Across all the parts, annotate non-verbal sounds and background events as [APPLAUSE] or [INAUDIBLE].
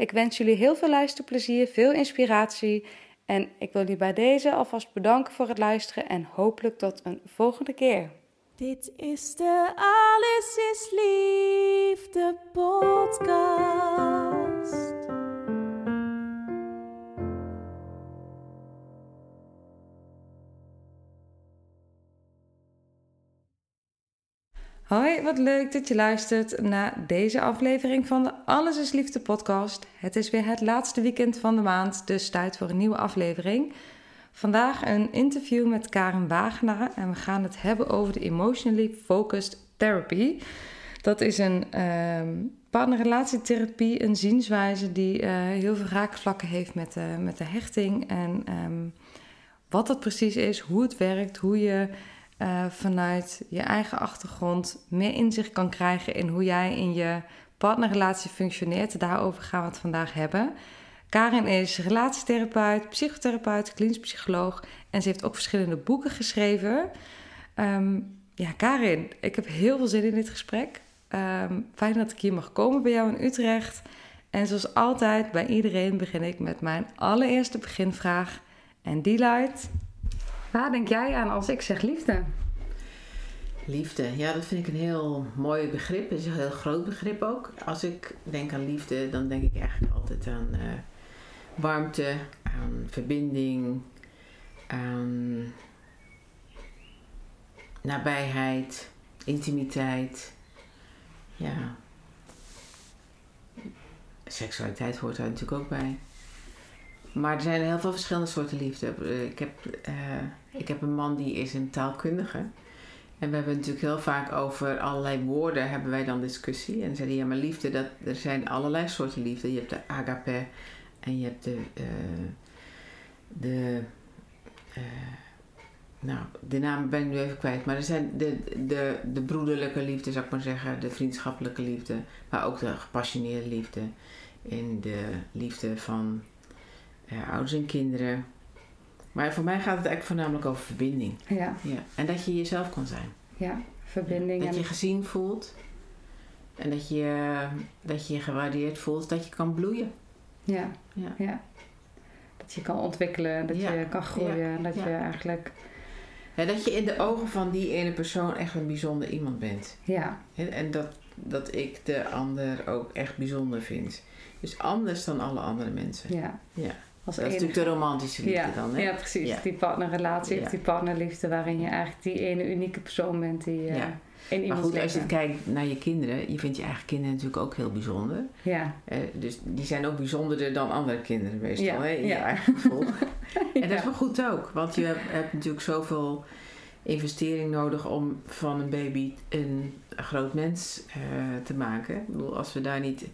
Ik wens jullie heel veel luisterplezier, veel inspiratie en ik wil jullie bij deze alvast bedanken voor het luisteren en hopelijk tot een volgende keer. Dit is de Alles is Liefde podcast. Hoi, wat leuk dat je luistert naar deze aflevering van de Alles is Liefde podcast. Het is weer het laatste weekend van de maand, dus tijd voor een nieuwe aflevering. Vandaag een interview met Karen Wagenaar en we gaan het hebben over de Emotionally Focused Therapy. Dat is een um, partnerrelatietherapie, een zienswijze die uh, heel veel raakvlakken heeft met de, met de hechting. En um, wat dat precies is, hoe het werkt, hoe je uh, vanuit je eigen achtergrond meer inzicht kan krijgen in hoe jij in je partnerrelatie functioneert. Daarover gaan we het vandaag hebben. Karin is relatietherapeut, psychotherapeut, klinisch psycholoog en ze heeft ook verschillende boeken geschreven. Um, ja, Karin, ik heb heel veel zin in dit gesprek. Um, fijn dat ik hier mag komen bij jou in Utrecht. En zoals altijd, bij iedereen begin ik met mijn allereerste beginvraag. En die luidt: Waar denk jij aan als ik zeg liefde? Liefde, ja, dat vind ik een heel mooi begrip. Het is een heel groot begrip ook. Als ik denk aan liefde, dan denk ik eigenlijk altijd aan uh, warmte, aan verbinding, aan nabijheid, intimiteit. Ja. Seksualiteit hoort daar natuurlijk ook bij. Maar er zijn heel veel verschillende soorten liefde. Ik heb, uh, ik heb een man die is een taalkundige. En we hebben natuurlijk heel vaak over allerlei woorden hebben wij dan discussie. En zeiden ja, maar liefde, dat, er zijn allerlei soorten liefde. Je hebt de agape en je hebt de, uh, de uh, nou, de naam ben ik nu even kwijt. Maar er zijn de, de, de broederlijke liefde, zou ik maar zeggen. De vriendschappelijke liefde. Maar ook de gepassioneerde liefde. En de liefde van uh, ouders en kinderen. Maar voor mij gaat het eigenlijk voornamelijk over verbinding. Ja. ja. En dat je jezelf kan zijn. Ja, verbinding. Dat je gezien voelt. En dat je, dat je je gewaardeerd voelt. Dat je kan bloeien. Ja. Ja. ja. Dat je kan ontwikkelen. Dat je kan groeien. Dat je eigenlijk... Dat je in de ogen van die ene persoon echt een bijzonder iemand bent. Ja, En dat, dat ik de ander ook echt bijzonder vind. Dus anders dan alle andere mensen. ja. Ja. Als Dat is enige- natuurlijk de romantische liefde ja, dan, hè? ja, precies. Ja. Die partnerrelatie of die partnerliefde waarin je eigenlijk die ene unieke persoon bent die Ja. in Maar goed, als je kijkt naar je kinderen, je vindt je eigen kinderen natuurlijk ook heel bijzonder. Ja, Eh, dus die zijn ook bijzonderder dan andere kinderen meestal, Ja, hè? In je ja. eigen gevoel. [LAUGHS] En dat is wel goed ook, want je hebt, hebt natuurlijk zoveel investering nodig om van een baby een groot mens eh, te maken. Ik bedoel, als we daar niet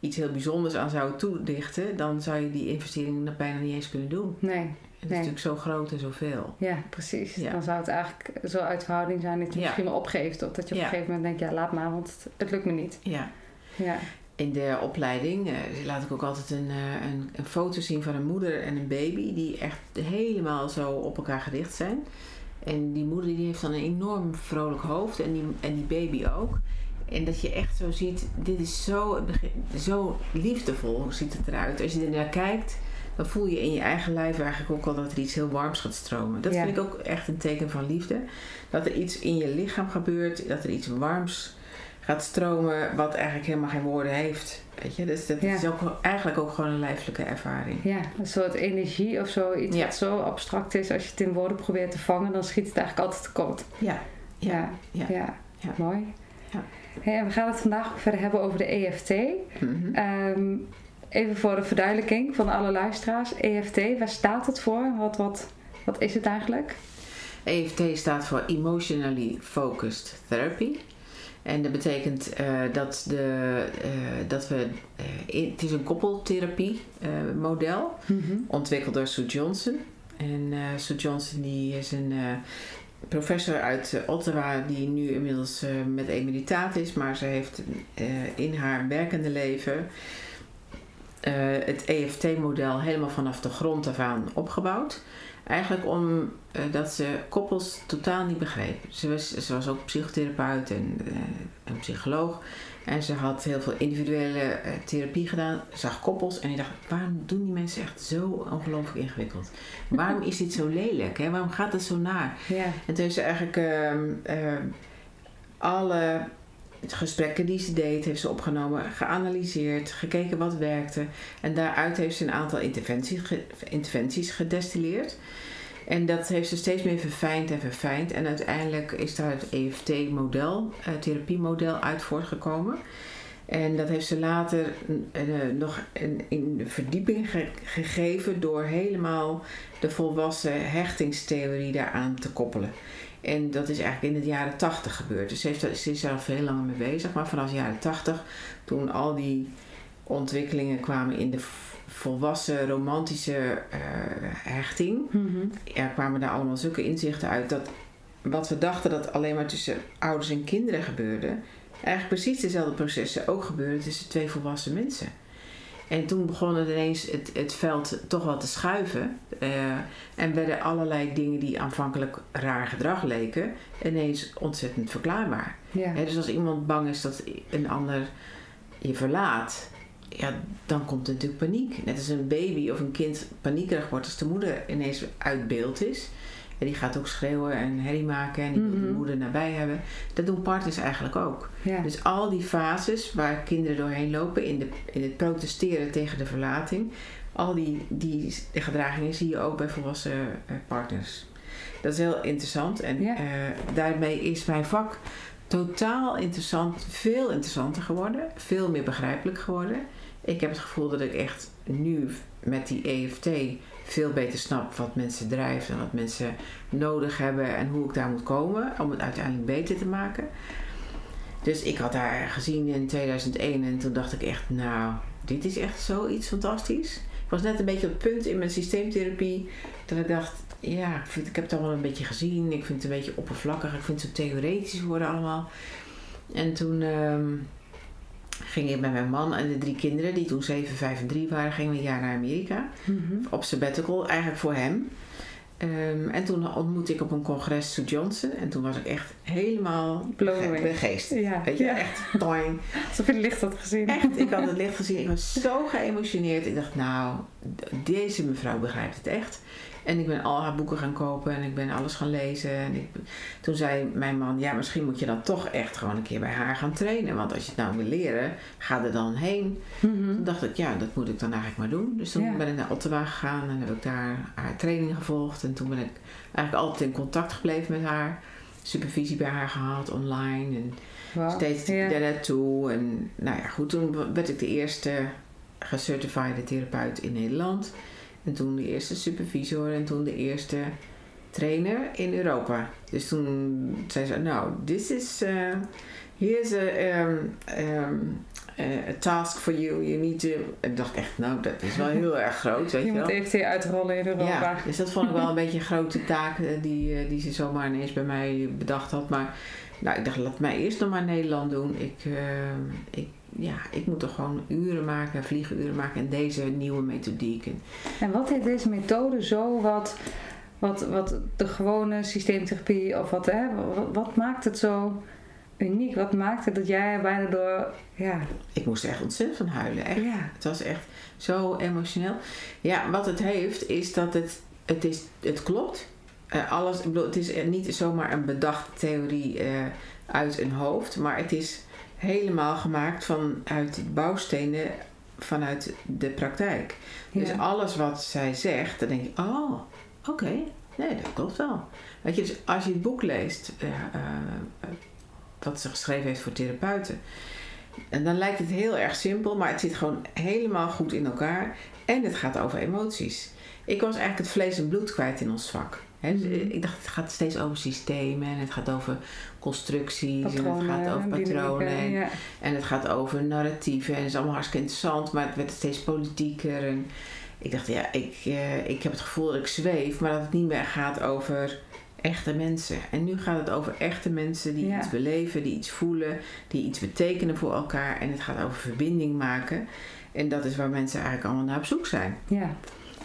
iets heel bijzonders aan zouden toedichten, dan zou je die investering bijna niet eens kunnen doen. nee, het is natuurlijk zo groot en zoveel. ja, precies. Ja. Dan zou het eigenlijk zo uit verhouding zijn dat je Ja. misschien wel opgeeft. Of dat je op Ja. een gegeven moment denkt, ja, laat maar, want het, het lukt me niet. Ja. Ja, In de opleiding eh, laat ik ook altijd een, eh, een, een foto zien van een moeder en een baby die echt helemaal zo op elkaar gericht zijn. En die moeder die heeft dan een enorm vrolijk hoofd en die, en die baby ook. En dat je echt zo ziet, dit is zo, zo liefdevol ziet het eruit. Als je er naar kijkt, dan voel je in je eigen lijf eigenlijk ook al dat er iets heel warms gaat stromen. Dat Ja. vind ik ook echt een teken van liefde. Dat er iets in je lichaam gebeurt, dat er iets warms gaat stromen, wat eigenlijk helemaal geen woorden heeft. Weet je, dus dat Ja. is ook eigenlijk ook gewoon een lijfelijke ervaring. Ja, een soort energie of zo. Iets Ja. wat zo abstract is. Als je het in woorden probeert te vangen, dan schiet het eigenlijk altijd tekort. Ja, ja. ja. Ja. mooi. Hey, we gaan het vandaag verder hebben over de EFT. Mhm. Ehm, even voor de verduidelijking van alle luisteraars. EFT, waar staat het voor? Wat, wat, wat is het eigenlijk? EFT staat voor Emotionally Focused Therapy. En dat betekent eh, dat, de, eh, dat we. eh, in- het is een koppeltherapie model, ontwikkeld door Sue Johnson. En Sue Johnson die is een professor uit eh, Ottawa, die nu inmiddels eh, met emeritaat is, maar ze heeft eh, in haar werkende leven het EFT-model helemaal vanaf de grond af aan opgebouwd. Eigenlijk omdat dat ze koppels totaal niet begreep. Ze was, ze was ook psychotherapeut en eh, een psycholoog. En ze had heel veel individuele eh, therapie gedaan. Zag koppels en ik dacht, waarom doen die mensen echt zo ongelooflijk ingewikkeld? Waarom is dit zo lelijk? Hè? Waarom gaat het zo naar? Ja, En toen heeft ze eigenlijk ehm, ehm, alle gesprekken die ze deed, heeft ze opgenomen, geanalyseerd, gekeken wat werkte. En daaruit heeft ze een aantal interventies, interventies gedestilleerd. En dat heeft ze steeds meer verfijnd en verfijnd. En uiteindelijk is daar het EFT-model, eh, therapiemodel, uit voortgekomen. En dat heeft ze later eh, nog in de verdieping ge- gegeven door helemaal de volwassen hechtingstheorie daaraan te koppelen. En dat is eigenlijk in de jaren tachtig gebeurd. Dus ze, heeft, ze is daar al veel langer mee bezig. Maar vanaf de jaren tachtig, toen al die ontwikkelingen kwamen in de volwassen romantische eh, hechting, ja, kwamen daar allemaal zulke inzichten uit dat wat we dachten dat alleen maar tussen ouders en kinderen gebeurde, eigenlijk precies dezelfde processen ook gebeurden tussen twee volwassen mensen. En toen begon het ineens het, het veld toch wel te schuiven. eh, en werden allerlei dingen die aanvankelijk raar gedrag leken, ineens ontzettend verklaarbaar. ja. Dus als iemand bang is dat een ander je verlaat, ja, dan komt er natuurlijk paniek. Net als een baby of een kind paniekerig wordt als de moeder ineens uit beeld is. En die gaat ook schreeuwen en herrie maken en die wil de Mhm. moeder nabij hebben. Dat doen partners eigenlijk ook. ja. Dus al die fases waar kinderen doorheen lopen in, de, in het protesteren tegen de verlating, al die, die gedragingen zie je ook bij volwassen eh, partners. Dat is heel interessant en Ja. eh, daarmee is mijn vak totaal interessant, veel interessanter geworden, veel meer begrijpelijk geworden. Ik heb het gevoel dat ik echt nu met die EFT veel beter snap wat mensen drijft en wat mensen nodig hebben en hoe ik daar moet komen om het uiteindelijk beter te maken. Dus ik had haar gezien in 2001 en toen dacht ik echt, nou, dit is echt zoiets fantastisch. Ik was net een beetje op het punt in mijn systeemtherapie dat ik dacht, ja, ik, vind, ik heb het allemaal een beetje gezien. Ik vind het een beetje oppervlakkig. Ik vind het zo theoretisch worden allemaal. En toen ehm, ging ik met mijn man en de drie kinderen, die toen 7, 5 en 3 waren, gingen we een jaar naar Amerika. Mhm. Op sabbatical, eigenlijk voor hem. Ehm, en toen ontmoette ik op een congres Sue Johnson. En toen was ik echt helemaal begeest. Ja, Weet je, ja. echt toing. Alsof je het licht had gezien. Echt, ik had het licht gezien. Ik was [LAUGHS] zo geëmotioneerd. Ik dacht, nou, deze mevrouw begrijpt het echt. En ik ben al haar boeken gaan kopen en ik ben alles gaan lezen. En ik, toen zei mijn man, ja, misschien moet je dan toch echt gewoon een keer bij haar gaan trainen. Want als je het nou wil leren, ga er dan heen. Mhm. Toen dacht ik, ja, dat moet ik dan eigenlijk maar doen. Dus toen Ja. ben ik naar Ottawa gegaan en heb ik daar haar training gevolgd. En toen ben ik eigenlijk altijd in contact gebleven met haar. Supervisie bij haar gehad online en steeds Ja. daar naartoe. En nou ja, goed, toen werd ik de eerste gecertificeerde therapeut in Nederland. En toen de eerste supervisor en toen de eerste trainer in Europa. Dus toen zei ze, nou, this is, uh, here's a, um, um, a task for you. You need to... En ik dacht echt, nou, dat is wel heel erg groot, weet Je je moet. EFT uitrollen in Europa. Ja, dus dat vond ik wel een beetje een grote taak eh, die, eh, die ze zomaar ineens bij mij bedacht had. Maar nou, ik dacht, laat mij eerst nog maar Nederland doen. Ik, eh, ik, ja, ik moet toch gewoon uren maken, vliegenuren maken en deze nieuwe methodiek. En wat heeft deze methode zo wat, wat, wat de gewone systeemtherapie of wat, hè, wat, wat maakt het zo uniek. Wat maakte dat jij bijna door... Ja, Ik moest er echt ontzettend van huilen. Echt. ja. Het was echt zo emotioneel. Ja, wat het heeft is dat het, het, is, het klopt. Eh, alles, ik bedoel, het is niet zomaar een bedachte theorie eh, uit een hoofd, maar het is helemaal gemaakt vanuit bouwstenen vanuit de praktijk. Dus alles wat zij zegt, dan denk je, oh, oké, nee, dat klopt wel. Weet je, dus als je het boek leest, eh, wat ze geschreven heeft voor therapeuten, en dan lijkt het heel erg simpel, maar het zit gewoon helemaal goed in elkaar. En het gaat over emoties. Ik was eigenlijk het vlees en bloed kwijt in ons vak. Dus Mhm. Ik dacht, het gaat steeds over systemen en het gaat over constructies en het gaat over patronen en, Ja. en het gaat over narratieven en het is allemaal hartstikke interessant, maar het werd steeds politieker. En ik dacht, ja, ik, eh, ik heb het gevoel dat ik zweef, maar dat het niet meer gaat over echte mensen. En nu gaat het over echte mensen die Ja. iets beleven, die iets voelen, die iets betekenen voor elkaar. En het gaat over verbinding maken. En dat is waar mensen eigenlijk allemaal naar op zoek zijn. ja.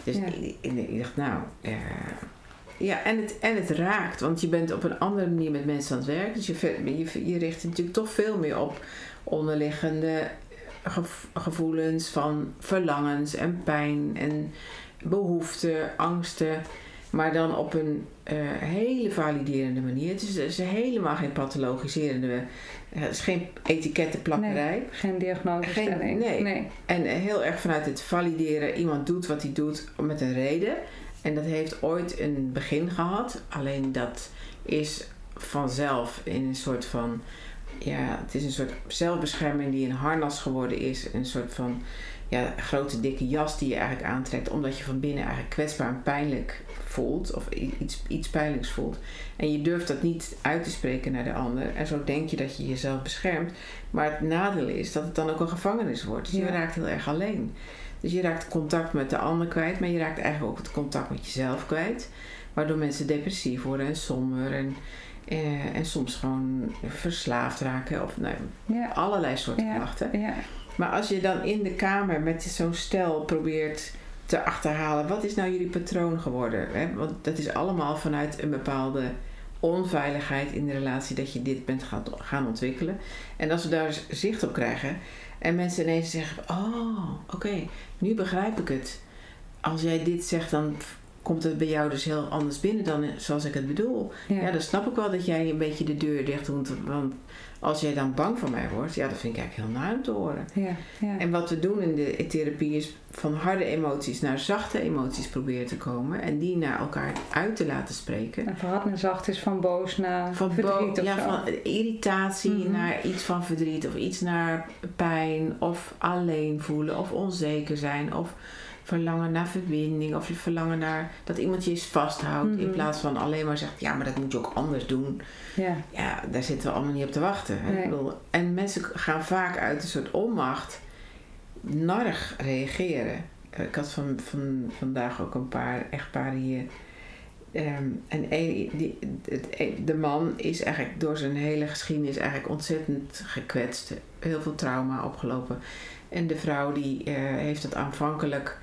Dus Ja. ik, ik, ik dacht, nou, eh, ja, en het, en het raakt. Want je bent op een andere manier met mensen aan het werk. Dus je, je, je richt je natuurlijk toch veel meer op onderliggende gev- gevoelens van verlangens en pijn en behoeften, angsten. Maar dan op een eh, hele validerende manier. Het is, helemaal geen pathologiserende, eh, het is geen etikettenplakkerij. Geen diagnosestelling. Geen- nee. nee. En heel erg vanuit het valideren, iemand doet wat hij doet met een reden. En dat heeft ooit een begin gehad. Alleen dat is vanzelf in een soort van. Ja, het is een soort zelfbescherming die een harnas geworden is. Een soort van ja, grote dikke jas die je eigenlijk aantrekt. Omdat je van binnen eigenlijk kwetsbaar en pijnlijk voelt. Of iets, iets pijnlijks voelt. En je durft dat niet uit te spreken naar de ander. En zo denk je dat je jezelf beschermt. Maar het nadeel is dat het dan ook een gevangenis wordt. Dus Ja. je raakt heel erg alleen. Dus je raakt contact met de ander kwijt, maar je raakt eigenlijk ook het contact met jezelf kwijt. Waardoor mensen depressief worden en somber en, eh, en soms gewoon verslaafd raken. Of nou, Ja. allerlei soorten Ja. klachten. Ja. Maar als je dan in de kamer met zo'n stel probeert te achterhalen, wat is nou jullie patroon geworden? Hè? Want dat is allemaal vanuit een bepaalde onveiligheid in de relatie dat je dit bent gaan, gaan ontwikkelen. En als we daar zicht op krijgen en mensen ineens zeggen: Oh, oké, nu begrijp ik het. Als jij dit zegt, dan komt het bij jou dus heel anders binnen dan zoals ik het bedoel. Ja. Ja, dan snap ik wel dat jij een beetje de deur dicht doet. Want als jij dan bang voor mij wordt, ja, dat vind ik eigenlijk heel naar om te horen. Ja. Ja. En wat we doen in de therapie is van harde emoties naar zachte emoties proberen te komen. En die naar elkaar uit te laten spreken. En verhard en zacht is van boos naar Van, verdriet of ja, zo. van irritatie Mhm. naar iets van verdriet. Of iets naar pijn. Of alleen voelen. Of onzeker zijn. Of verlangen naar verbinding. Of je verlangen naar dat iemand je eens vasthoudt. In Mhm. plaats van alleen maar zegt, ja, maar dat moet je ook anders doen. Ja. Ja, daar zitten we allemaal niet op te wachten. Hè? Nee. Ik bedoel, en mensen gaan vaak uit een soort onmacht narrig reageren. Eh, Ik had van, van, vandaag ook een paar echtparen hier. Ehm, en een, die, een- de man is eigenlijk door zijn hele geschiedenis eigenlijk ontzettend gekwetst. Heel veel trauma opgelopen. En de vrouw die eh, heeft het aanvankelijk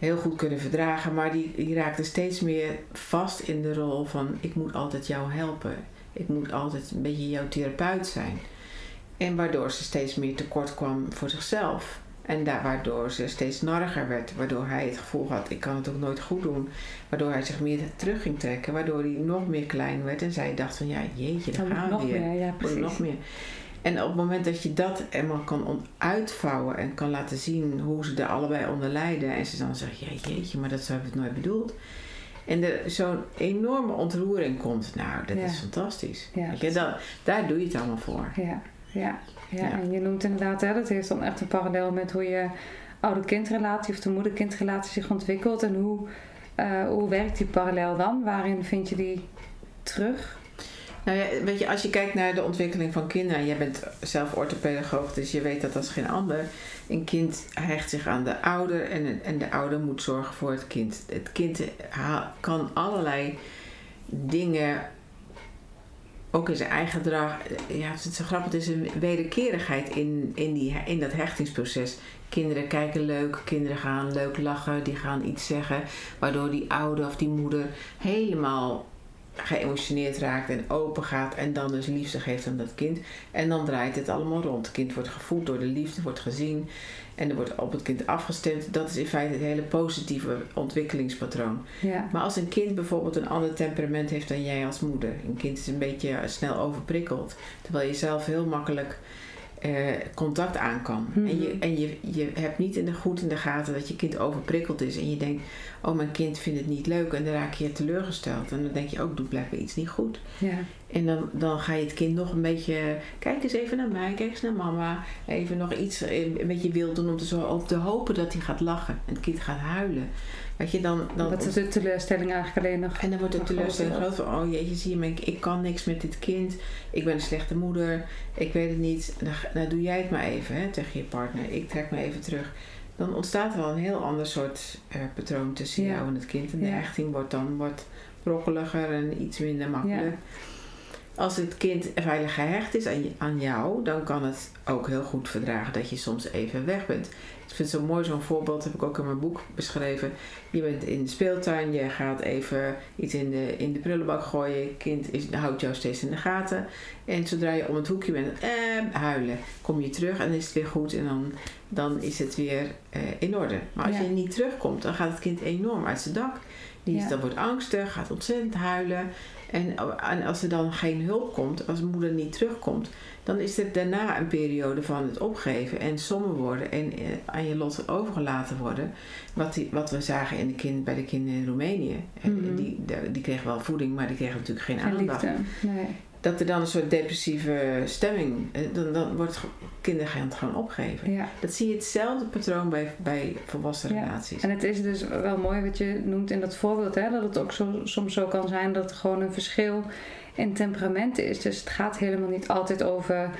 heel goed kunnen verdragen. Maar die, die raakte steeds meer vast in de rol van ik moet altijd jou helpen. Ik moet altijd een beetje jouw therapeut zijn. En waardoor ze steeds meer tekort kwam voor zichzelf. En daar, waardoor ze steeds narriger werd. Waardoor hij het gevoel had, ik kan het ook nooit goed doen. Waardoor hij zich meer terug ging trekken. Waardoor hij nog meer klein werd. En zij dacht van, ja jeetje, daar Dan moet gaan we nog weer. meer. Ja, precies. nog meer. En op het moment dat je dat helemaal kan uitvouwen en kan laten zien hoe ze er allebei onder lijden. En ze dan zeggen, ja jeetje, maar dat hebben we het nooit bedoeld. En er zo'n enorme ontroering komt. Nou, dat Ja. is fantastisch. Ja, je, daar doe je het allemaal voor. Ja, ja, ja. Ja. En je noemt inderdaad, hè, dat heeft dan echt een parallel met hoe je oude-kindrelatie of de moeder-kindrelatie zich ontwikkelt. En hoe, eh, hoe werkt die parallel dan? Waarin vind je die terug? Nou weet je, als je kijkt naar de ontwikkeling van kinderen, jij bent zelf orthopedagoog, dus je weet dat als geen ander. Een kind hecht zich aan de ouder en, en de ouder moet zorgen voor het kind. Het kind kan allerlei dingen, ook in zijn eigen gedrag, ja, het is zo grappig, het is een wederkerigheid in, in, die, in dat hechtingsproces. Kinderen kijken leuk, kinderen gaan leuk lachen, die gaan iets zeggen, waardoor die ouder of die moeder helemaal geëmotioneerd raakt en open gaat en dan dus liefde geeft aan dat kind. En dan draait het allemaal rond. Het kind wordt gevoed door de liefde, wordt gezien en er wordt op het kind afgestemd. Dat is in feite het hele positieve ontwikkelingspatroon. Ja. Maar als een kind bijvoorbeeld een ander temperament heeft dan jij als moeder, een kind is een beetje snel overprikkeld, terwijl je zelf heel makkelijk eh, contact aan kan. Mhm. En, je, en je, je hebt niet in de, goed in de gaten dat je kind overprikkeld is. En je denkt, oh mijn kind vindt het niet leuk. En dan raak je teleurgesteld. En dan denk je ook, doet blijkbaar iets niet goed. Ja. En dan, dan ga je het kind nog een beetje, kijk eens even naar mij, kijk eens naar mama. Even nog iets eh, een beetje wild doen om te, zo, om te hopen dat hij gaat lachen. En het kind gaat huilen. Weet je, dan, dan Dat is de teleurstelling eigenlijk alleen nog. en dan wordt de teleurstelling groot van, oh jeetje, zie je, ik, ik kan niks met dit kind. Ik ben een slechte moeder. Ik weet het niet. Nou, nou doe jij het maar even hè, tegen je partner. Ik trek me even terug. Dan ontstaat er al een heel ander soort eh, patroon tussen Ja. jou en het kind. En de Ja. hechting wordt dan wordt brokkeliger en iets minder makkelijk. Als het kind veilig gehecht is aan, je- aan jou, dan kan het ook heel goed verdragen dat je soms even weg bent. Ik vind het zo mooi, zo'n voorbeeld heb ik ook in mijn boek beschreven. Je bent in de speeltuin, je gaat even iets in de, in de prullenbak gooien. Je kind is, houdt jou steeds in de gaten. En zodra je om het hoekje bent, eh, huilen. Kom je terug en is het weer goed en dan, dan is het weer eh, in orde. Maar als Ja. je niet terugkomt, dan gaat het kind enorm uit zijn dak. Die is, Ja. Dan wordt angstig, gaat ontzettend huilen. En, en als er dan geen hulp komt, als moeder niet terugkomt, dan is er daarna een periode van het opgeven en somber worden en eh, aan je lot overgelaten worden. Wat, die, wat we zagen in de kind, bij de kinderen in Roemenië. Mhm. Die, die, die kregen wel voeding, maar die kregen natuurlijk geen, Geen aandacht. liefde. Nee. Dat er dan een soort depressieve stemming, eh, dan, dan wordt kinderen gewoon opgeven. Ja. Dat zie je hetzelfde patroon bij, bij volwassen Ja. relaties. En het is dus wel mooi wat je noemt in dat voorbeeld, hè, dat het ook zo, soms zo kan zijn dat er gewoon een verschil in temperamenten is. Dus het gaat helemaal niet altijd over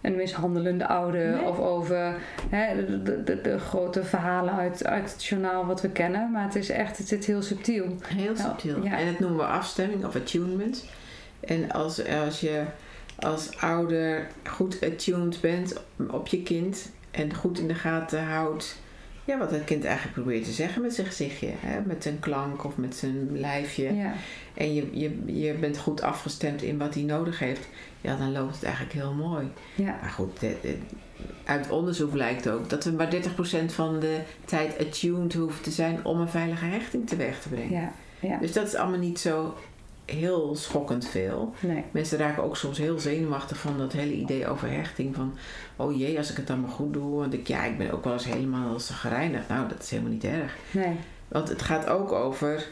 een mishandelende ouder Nee. of over hè, de, de, grote verhalen uit, uit het journaal wat we kennen. Maar het is echt, het zit heel subtiel. Heel subtiel. ja. En dat noemen we afstemming of attunement. En als, als je als ouder goed attuned bent op je kind en goed in de gaten houdt ja, wat het kind eigenlijk probeert te zeggen met zijn gezichtje, hè? met zijn klank of met zijn lijfje. Ja. En je, je, je bent goed afgestemd in wat hij nodig heeft, ja, dan loopt het eigenlijk heel mooi. Ja. Maar goed, uit onderzoek blijkt ook dat we maar 30% van de tijd attuned hoeven te zijn om een veilige hechting teweeg te brengen. Ja. Ja. Dus dat is allemaal niet zo heel schokkend veel. Nee. Mensen raken ook soms heel zenuwachtig van dat hele idee over hechting. Van, oh jee, als ik het dan maar goed doe. Want ik, ja, ik ben ook wel eens helemaal gereinigd. Nou, dat is helemaal niet erg. Nee. Want het gaat ook over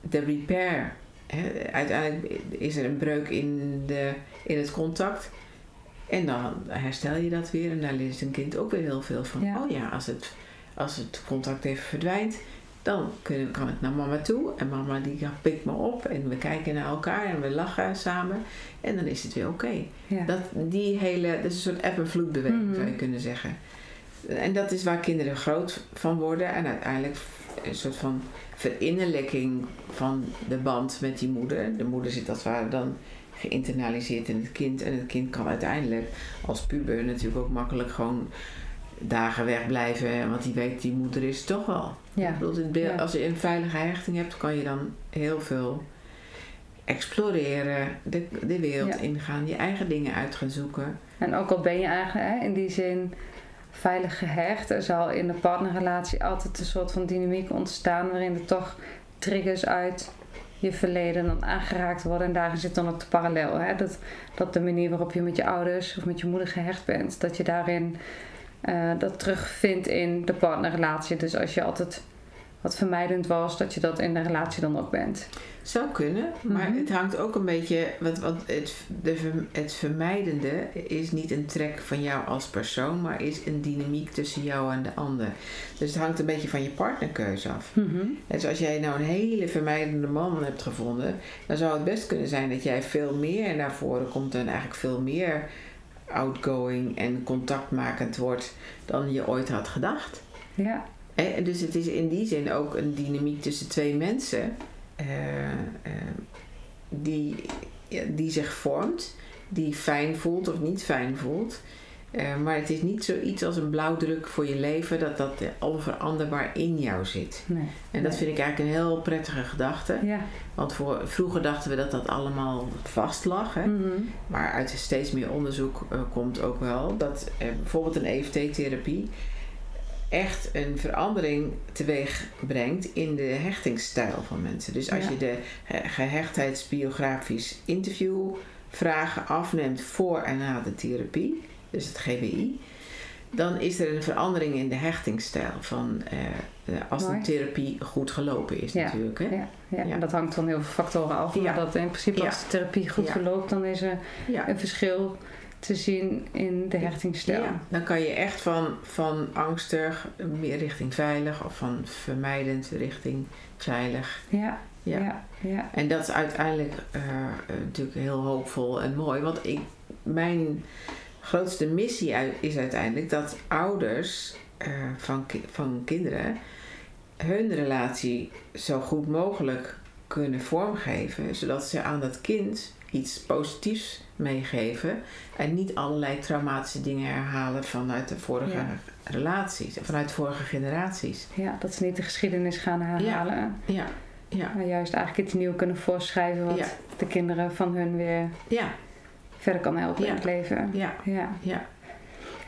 de repair. Uiteindelijk is er een breuk in, de, in het contact. En dan herstel je dat weer. En daar leert een kind ook weer heel veel van. Ja. Oh ja, als het, als het contact even verdwijnt, dan kun, kan ik naar mama toe. En mama die pikt me op. En we kijken naar elkaar en we lachen samen. En dan is het weer oké. Ja. Dat, die hele, dat is een soort eb- en vloedbeweging Mhm. zou je kunnen zeggen. En dat is waar kinderen groot van worden. En uiteindelijk een soort van verinnerlijking van de band met die moeder. De moeder zit als het ware dan geïnternaliseerd in het kind. En het kind kan uiteindelijk als puber natuurlijk ook makkelijk gewoon dagen wegblijven. Want die weet, die moeder is het toch wel. Ja. Ik bedoel, het beeld- Ja. Als je een veilige hechting hebt, kan je dan heel veel exploreren, de, de wereld Ja. ingaan, je eigen dingen uit gaan zoeken. En ook al ben je eigenlijk hè, in die zin veilig gehecht, er zal in de partnerrelatie altijd een soort van dynamiek ontstaan waarin er toch triggers uit je verleden dan aangeraakt worden. En daarin zit dan ook de parallel. Hè? Dat, dat de manier waarop je met je ouders of met je moeder gehecht bent, dat je daarin eh, dat terugvindt in de partnerrelatie. Dus als je altijd wat vermijdend was, dat je dat in de relatie dan ook bent. Zou kunnen, maar Mhm. het hangt ook een beetje. Want, want het, de, het vermijdende is niet een trek van jou als persoon, maar is een dynamiek tussen jou en de ander. Dus het hangt een beetje van je partnerkeuze af. Dus als jij nou een hele vermijdende man hebt gevonden, dan zou het best kunnen zijn dat jij veel meer naar voren komt en eigenlijk veel meer outgoing en contactmakend wordt dan je ooit had gedacht. Ja, En dus het is in die zin ook een dynamiek tussen twee mensen eh, eh, die, die zich vormt, die fijn voelt of niet fijn voelt. Eh, maar het is niet zoiets als een blauwdruk voor je leven dat dat onveranderbaar in jou zit. Nee. En dat Nee. vind ik eigenlijk een heel prettige gedachte. Ja. Want voor, vroeger dachten we dat dat allemaal vast lag. Hè? Mhm. Maar uit steeds meer onderzoek eh, komt ook wel dat bijvoorbeeld een EFT-therapie echt een verandering teweeg brengt in de hechtingsstijl van mensen. Dus als Ja. je de eh, gehechtheidsbiografisch interviewvragen afneemt voor en na de therapie, dus het GBI, dan is er een verandering in de hechtingsstijl van eh, eh, als Mooi. de therapie goed gelopen is Ja. natuurlijk. Hè? Ja, ja. Ja. en dat hangt van heel veel factoren af. Maar dat in principe als de therapie goed verloopt, dan is er een verschil te zien in de hechtingsstijl. Ja, dan kan je echt van, van angstig meer richting veilig of van vermijdend richting veilig. Ja, Ja. ja. En dat is uiteindelijk eh, natuurlijk heel hoopvol en mooi. Want ik, mijn grootste missie is uiteindelijk dat ouders eh, van, ki- van kinderen hun relatie zo goed mogelijk kunnen vormgeven. Zodat ze aan dat kind iets positiefs meegeven. En niet allerlei traumatische dingen herhalen vanuit de vorige Ja. relaties. Vanuit vorige generaties. ja, dat ze niet de geschiedenis gaan herhalen. Ja, ja, Maar juist eigenlijk iets nieuws kunnen voorschrijven wat Ja. de kinderen van hun weer ja, verder kan helpen Ja. in het leven. ja, Ja. ja.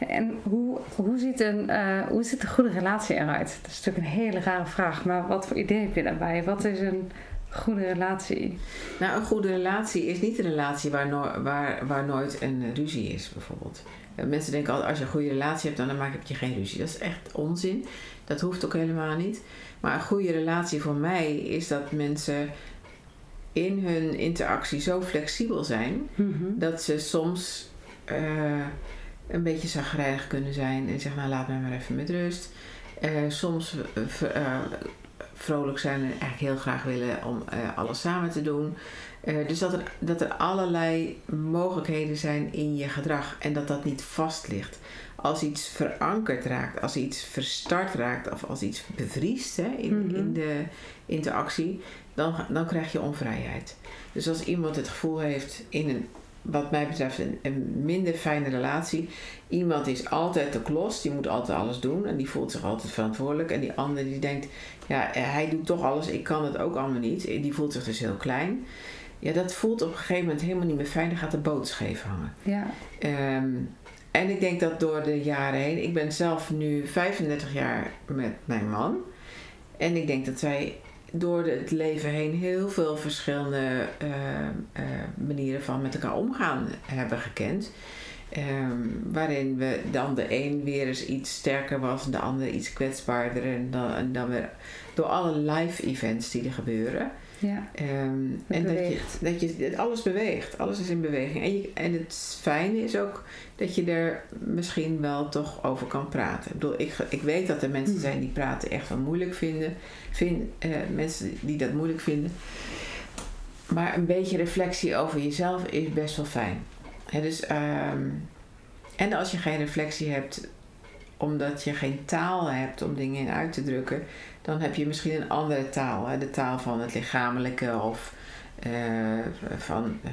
En hoe, hoe, ziet een, eh, hoe ziet een goede relatie eruit? Dat is natuurlijk een hele rare vraag, maar wat voor idee heb je daarbij? Wat is een goede relatie? Nou, een goede relatie is niet een relatie waar, no- waar, waar nooit een ruzie is, bijvoorbeeld. Eh, Mensen denken altijd, als je een goede relatie hebt, dan maak je geen ruzie. Dat is echt onzin. Dat hoeft ook helemaal niet. Maar een goede relatie voor mij is dat mensen in hun interactie zo flexibel zijn Mhm. dat ze soms eh, een beetje zagrijnig kunnen zijn en zeggen, nou laat mij maar even met rust. Eh, soms eh, vrolijk zijn en eigenlijk heel graag willen om alles samen te doen. Dus dat er, dat er allerlei mogelijkheden zijn in je gedrag en dat dat niet vast ligt. Als iets verankerd raakt, als iets verstart raakt of als iets bevriest hè, in, Mhm. in de interactie, dan, dan krijg je onvrijheid. Dus als iemand het gevoel heeft in een, wat mij betreft, een, een minder fijne relatie. Iemand is altijd de klos, die moet altijd alles doen en die voelt zich altijd verantwoordelijk. En die ander die denkt, ja, hij doet toch alles, ik kan het ook allemaal niet. En Die voelt zich dus heel klein. Ja, dat voelt op een gegeven moment helemaal niet meer fijn. Dan gaat de boot scheef hangen. Ja, Ehm, en ik denk dat door de jaren heen, ik ben zelf nu 35 jaar met mijn man. En ik denk dat wij door het leven heen heel veel verschillende eh, eh, manieren van met elkaar omgaan hebben gekend. Ehm, waarin we dan de een weer eens iets sterker was en de ander iets kwetsbaarder. En dan, dan door alle live events die er gebeuren. Ja, Ehm, en dat je, dat je alles beweegt, alles is in beweging. En, je, en het fijne is ook dat je er misschien wel toch over kan praten. Ik bedoel, ik, ik weet dat er mensen Hmm. zijn die praten echt wel moeilijk vinden. Vind, eh, mensen die dat moeilijk vinden. Maar een beetje reflectie over jezelf is best wel fijn. Dus, ehm, en als je geen reflectie hebt, omdat je geen taal hebt om dingen in uit te drukken, dan heb je misschien een andere taal. Hè? De taal van het lichamelijke of eh, van. eh,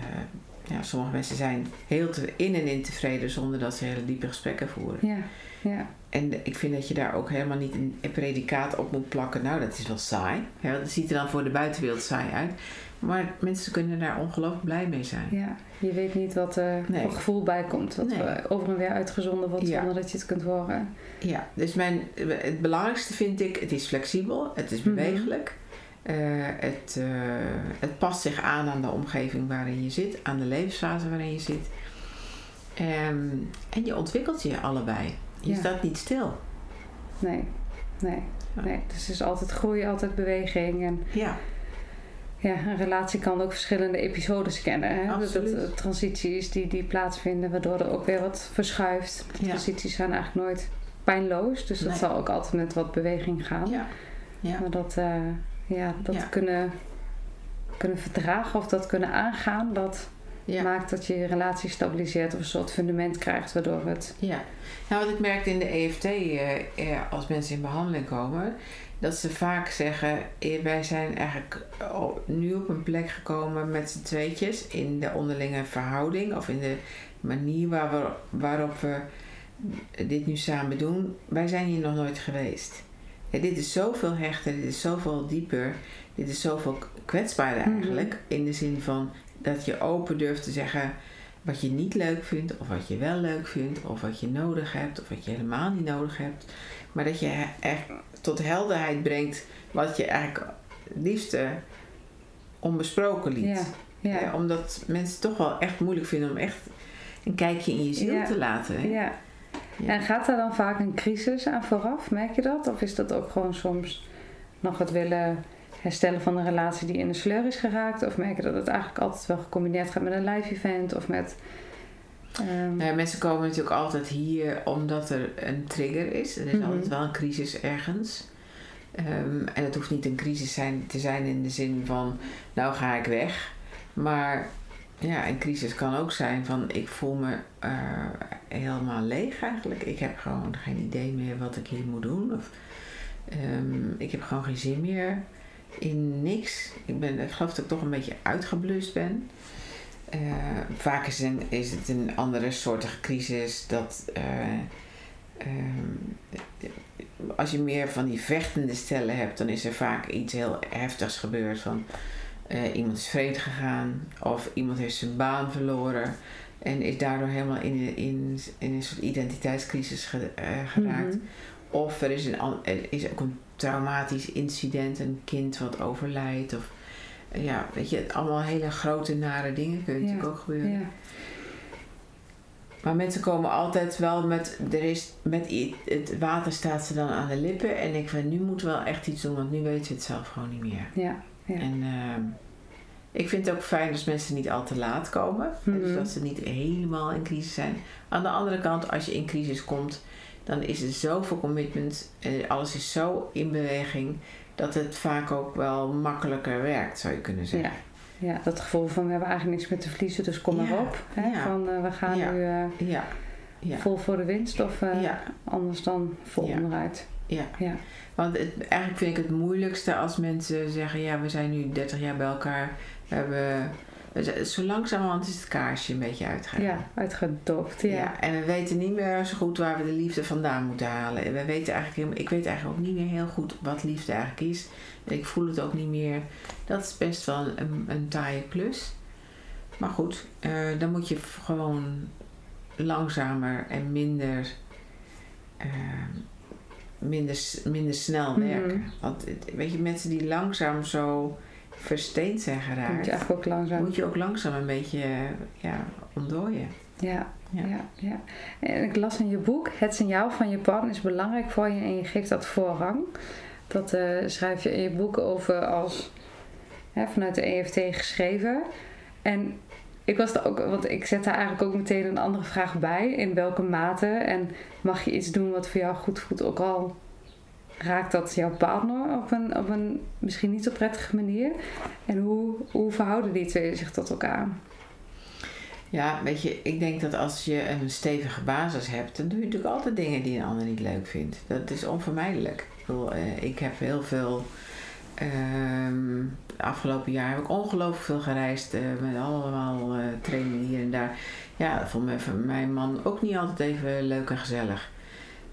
ja, sommige mensen zijn heel te, in en in tevreden zonder dat ze hele diepe gesprekken voeren. ja, ja. En ik vind dat je daar ook helemaal niet een, een predicaat op moet plakken. Nou, dat is wel saai. Hè? Dat ziet er dan voor de buitenwereld saai uit. Maar mensen kunnen daar ongelooflijk blij mee zijn. ja. Je weet niet wat er Nee. voor gevoel bij komt. Wat Nee. er over en weer uitgezonden wordt Ja. zonder dat je het kunt horen. Ja, dus mijn, het belangrijkste vind ik, het is flexibel, het is Mhm. bewegelijk. Eh, het, eh, het past zich aan aan de omgeving waarin je zit, aan de levensfase waarin je zit. Ehm, en je ontwikkelt je allebei. Je Ja. staat niet stil. Nee, nee, Ja. nee. Dus het is altijd groei, altijd beweging. En Ja, ja, een relatie kan ook verschillende episodes kennen. Hè? Dat Absoluut. het transities die, die plaatsvinden, waardoor er ook weer wat verschuift. Ja. Transities zijn eigenlijk nooit pijnloos. Dus dat Nee. zal ook altijd met wat beweging gaan. ja, ja. Maar dat, eh, ja, dat Ja. Kunnen, kunnen verdragen of dat kunnen aangaan, dat maakt dat je je relatie stabiliseert of een soort fundament krijgt, waardoor het. Ja, nou wat ik merkte in de EFT, eh, eh, als mensen in behandeling komen, dat ze vaak zeggen, eh, wij zijn eigenlijk nu op een plek gekomen met z'n tweetjes in de onderlinge verhouding of in de manier waar we, waarop we dit nu samen doen, wij zijn hier nog nooit geweest. Ja, dit is zoveel hechter, dit is zoveel dieper, dit is zoveel kwetsbaarder Mhm. eigenlijk. In de zin van dat je open durft te zeggen wat je niet leuk vindt, of wat je wel leuk vindt, of wat je nodig hebt, of wat je helemaal niet nodig hebt. Maar dat je echt tot helderheid brengt wat je eigenlijk het liefste onbesproken liet. Ja, ja. Ja, omdat mensen het toch wel echt moeilijk vinden om echt een kijkje in je ziel te laten. hè? Ja. En gaat daar dan vaak een crisis aan vooraf? Merk je dat? Of is dat ook gewoon soms nog het willen herstellen van een relatie die in de sleur is geraakt? Of merk je dat het eigenlijk altijd wel gecombineerd gaat met een live event of met... ehm, Nou ja, mensen komen natuurlijk altijd hier omdat er een trigger is. Er is Mhm. altijd wel een crisis ergens. Ehm, en het hoeft niet een crisis zijn, te zijn in de zin van, nou ga ik weg. Maar ja, een crisis kan ook zijn van, ik voel me eh, helemaal leeg eigenlijk. Ik heb gewoon geen idee meer wat ik hier moet doen. Of, ehm, ik heb gewoon geen zin meer in niks. Ik, ben, ik geloof dat ik toch een beetje uitgeblust ben. Eh, vaak is, een, is het een andere soortige crisis. Dat eh, ehm, als je meer van die vechtende stellen hebt, dan is er vaak iets heel heftigs gebeurd. Van eh, iemand is vreemd gegaan, of iemand heeft zijn baan verloren en is daardoor helemaal in, in, in een soort identiteitscrisis ge- geraakt. mhm. Of er is, een, er is ook een traumatisch incident, een kind wat overlijdt. Of eh, ja, weet je, allemaal hele grote nare dingen kunnen Ja, natuurlijk ook gebeuren. Ja. Maar mensen komen altijd wel met, er is, met het water staat ze dan aan de lippen. En ik van, nu moeten we wel echt iets doen, want nu weten we het zelf gewoon niet meer. Ja. Ja. En ehm, ik vind het ook fijn als mensen niet al te laat komen. Dus Mhm. dat ze niet helemaal in crisis zijn. Aan de andere kant, als je in crisis komt, dan is er zoveel commitment. eh, alles is zo in beweging. Dat het vaak ook wel makkelijker werkt, zou je kunnen zeggen. ja, dat gevoel van we hebben eigenlijk niks meer te verliezen, dus kom maar Ja, op. Hè? ja. Van eh, we gaan Ja. nu eh, Ja, ja, vol voor de winst of eh, Ja. anders dan vol Ja. onderuit. ja. Ja. Want het, eigenlijk vind ik het moeilijkste als mensen zeggen: ja, we zijn nu 30 jaar bij elkaar. We hebben. Zo langzamerhand is het kaarsje een beetje uitgegaan. Ja, uitgedoofd. Ja. Ja, en we weten niet meer zo goed waar we de liefde vandaan moeten halen. En we weten eigenlijk, ik weet eigenlijk ook niet meer heel goed wat liefde eigenlijk is. En ik voel het ook niet meer. Dat is best wel een, een taaie klus. Maar goed, eh, dan moet je gewoon langzamer en minder, eh, minder, minder snel Mhm. werken. Want weet je, mensen die langzaam zo versteend zijn geraakt, moet je eigenlijk ook langzaam. moet je ook langzaam een beetje ja, ontdooien. Ja, Ja. ja. Ja, En ik las in je boek: Het signaal van je partner is belangrijk voor je en je geeft dat voorrang. Dat eh, schrijf je in je boek over als hè, vanuit de EFT geschreven. En ik was er ook, want ik zet daar eigenlijk ook meteen een andere vraag bij: in welke mate en mag je iets doen wat voor jou goed voelt, ook al raakt dat jouw partner op een, op een misschien niet zo prettige manier? En hoe, hoe verhouden die twee zich tot elkaar? Ja, weet je, ik denk dat als je een stevige basis hebt, dan doe je natuurlijk altijd dingen die een ander niet leuk vindt. Dat is onvermijdelijk. Ik eh, ik heb heel veel. ehm, afgelopen jaar heb ik ongelooflijk veel gereisd eh, met allemaal eh, trainingen hier en daar. Ja, dat vond mijn, mijn man ook niet altijd even leuk en gezellig.